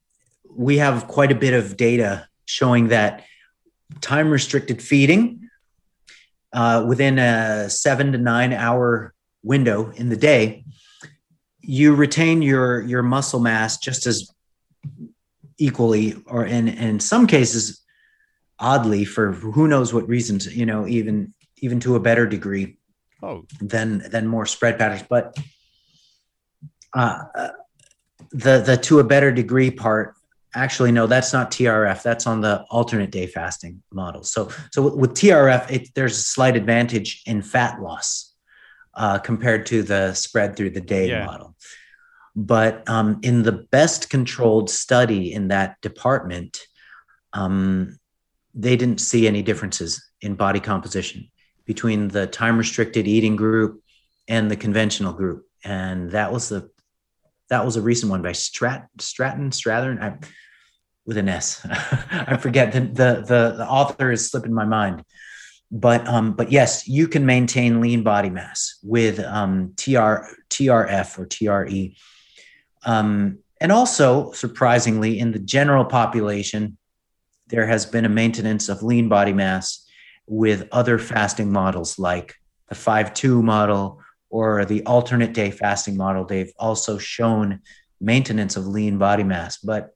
we have quite a bit of data showing that time restricted feeding uh, within a seven to nine hour window in the day, you retain your, your muscle mass just as equally, or in, in some cases, oddly, for who knows what reasons, you know, even even to a better degree Oh, than than more spread patterns. But uh, uh, the the to a better degree part, actually, no, that's not TRF. That's on the alternate day fasting model. So so with, with TRF, it, there's a slight advantage in fat loss uh, compared to the spread through the day Yeah. model. But um, in the best controlled study in that department, um, they didn't see any differences in body composition between the time restricted eating group and the conventional group. And that was the that was a recent one by Strat Stratton Strathern I, with an S. I forget the, the the the author is slipping my mind. But um, but yes, you can maintain lean body mass with um, TR TRF or TRE. Um, and also, surprisingly, in the general population, there has been a maintenance of lean body mass with other fasting models like the 5-2 model or the alternate day fasting model. They've also shown maintenance of lean body mass, but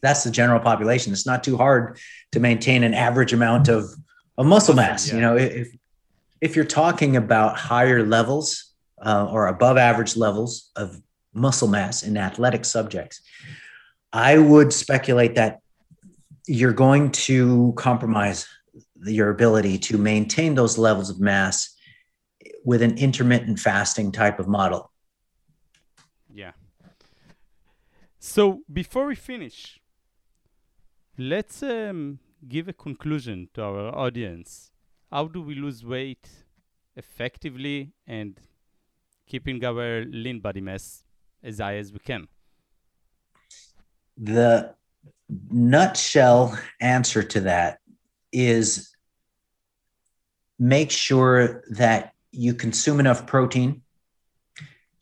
that's the general population. It's not too hard to maintain an average amount of, of muscle mass. yeah. You know, if if you're talking about higher levels uh, or above average levels of muscle mass in athletic subjects, I would speculate that you're going to compromise your ability to maintain those levels of mass with an intermittent fasting type of model. yeah. So before we finish, let's um, give a conclusion to our audience. How do we lose weight effectively and keeping our lean body mass as high as we can? The nutshell answer to that is make sure that you consume enough protein.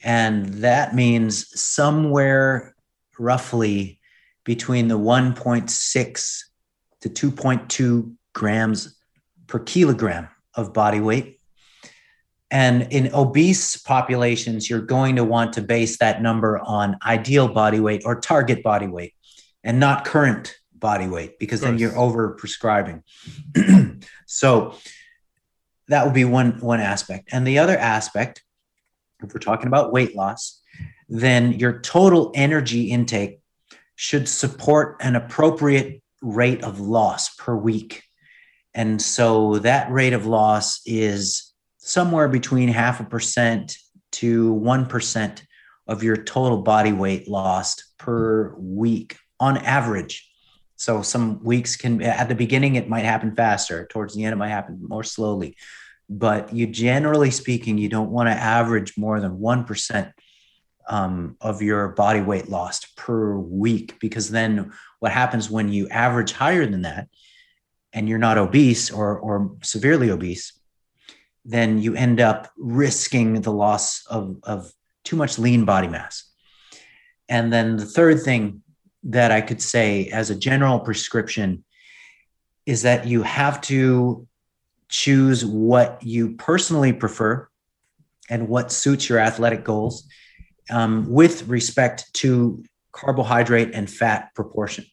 And that means somewhere roughly between the 1.6 to 2.2 grams per kilogram of body weight. And in obese populations, you're going to want to base that number on ideal body weight or target body weight and not current body weight because then you're over prescribing. so that would be one one aspect. And the other aspect, if we're talking about weight loss, then your total energy intake should support an appropriate rate of loss per week. And so that rate of loss is somewhere between half a percent to 1% of your total body weight lost per week on average. So some weeks can, at the beginning, it might happen faster. Towards the end, it might happen more slowly. But you generally speaking, you don't want to average more than 1% um, of your body weight lost per week, because then what happens when you average higher than that and you're not obese or, or severely obese, then you end up risking the loss of, of too much lean body mass. And then the third thing that I could say as a general prescription is that you have to choose what you personally prefer and what suits your athletic goals um, with respect to carbohydrate and fat proportion.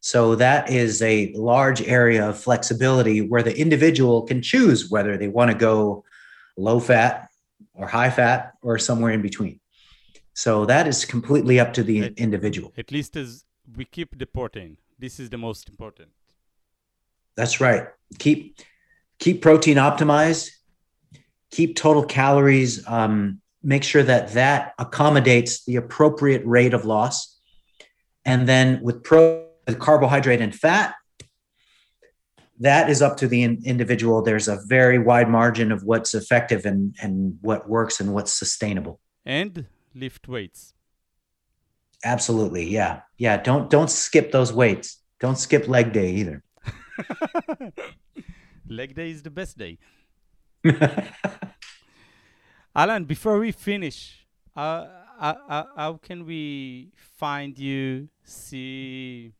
So that is a large area of flexibility where the individual can choose whether they want to go low fat or high fat or somewhere in between. So that is completely up to the Right. individual. At least as we keep the protein. This is the most important. That's right. Keep keep protein optimized. Keep total calories. Um, make sure that that accommodates the appropriate rate of loss. And then with pro with carbohydrate and fat, that is up to the in- individual. There's a very wide margin of what's effective and and what works and what's sustainable. And lift weights. Absolutely. Yeah. Yeah. Don't don't skip those weights. Don't skip leg day either. leg day is the best day. Alan, before we finish, uh, uh, uh, how can we find you, see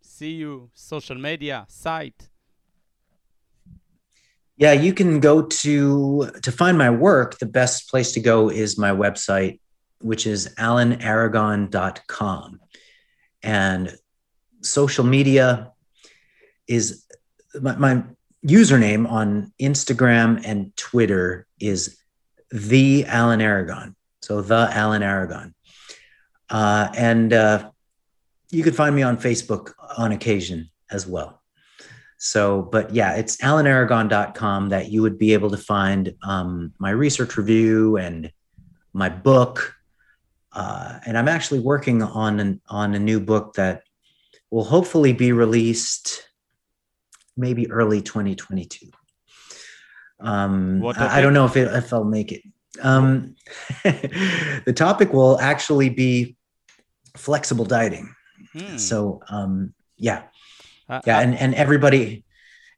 see you, social media, site? Yeah, you can go to to find my work. The best place to go is my website, which is alanaragon.com. And social media is my, my username on Instagram and Twitter is the Alan Aragon. So the Alan Aragon. Uh, and uh, you can find me on Facebook on occasion as well. So, but yeah, it's alanaragon.com that you would be able to find um, my research review and my book. Uh, and I'm actually working on an, on a new book that will hopefully be released maybe early 2022. Um, I, I, don't know if it, if I'll make it. Um, the topic will actually be flexible dieting. Hmm. So um, yeah, uh, yeah, and and everybody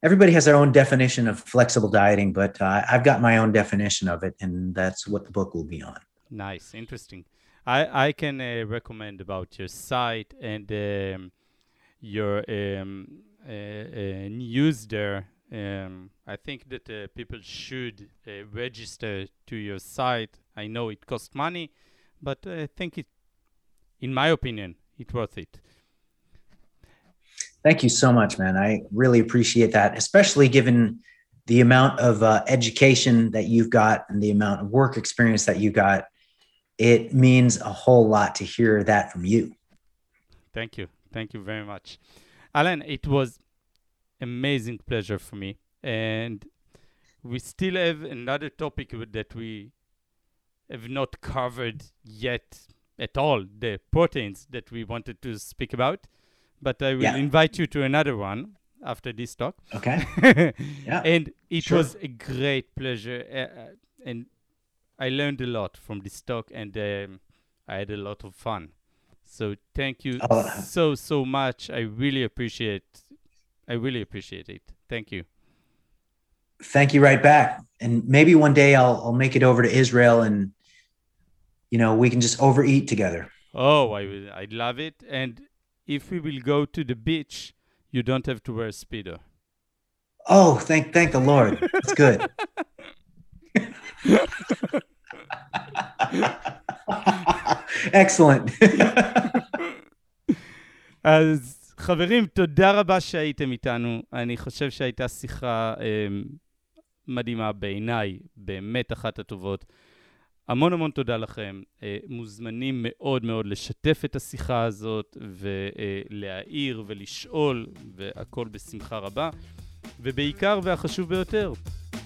everybody has their own definition of flexible dieting, but uh, I've got my own definition of it, and that's what the book will be on. Nice, interesting. I I can uh, recommend about your site and um, your um, uh, uh, news there. Um, I think that uh, people should register to your site. I know it costs money, but I think it, in my opinion, it's worth it. Thank you so much, man. I really appreciate that, especially given the amount of uh, education that you've got and the amount of work experience that you got. It means a whole lot to hear that from you. Thank you. Thank you very much. Alan, it was amazing pleasure for me. And we still have another topic that we have not covered yet at all, the proteins that we wanted to speak about but I will yeah. invite you to another one after this talk. Okay. yeah. And it sure. was a great pleasure, uh, uh, and I learned a lot from this talk, and um, I had a lot of fun. So thank you oh. so so much. I really appreciate. I really appreciate it. Thank you. Thank you right back. And maybe one day I'll I'll make it over to Israel and you know we can just overeat together. Oh, I I'd love it. And if we will go to the beach, you don't have to wear a speedo. Oh, thank thank the Lord. That's good. Excellent. אז חברים, תודה רבה שהייתם איתנו. אני חושב שהייתה שיחה אה, מדהימה בעיניי, באמת אחת הטובות. המון המון תודה לכם. אה, מוזמנים מאוד מאוד לשתף את השיחה הזאת ולהעיר ולשאול, והכל בשמחה רבה. ובעיקר והחשוב ביותר,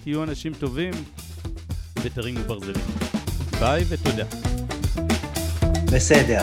תהיו אנשים טובים בתרים וברזלים. ביי ותודה. בסדר.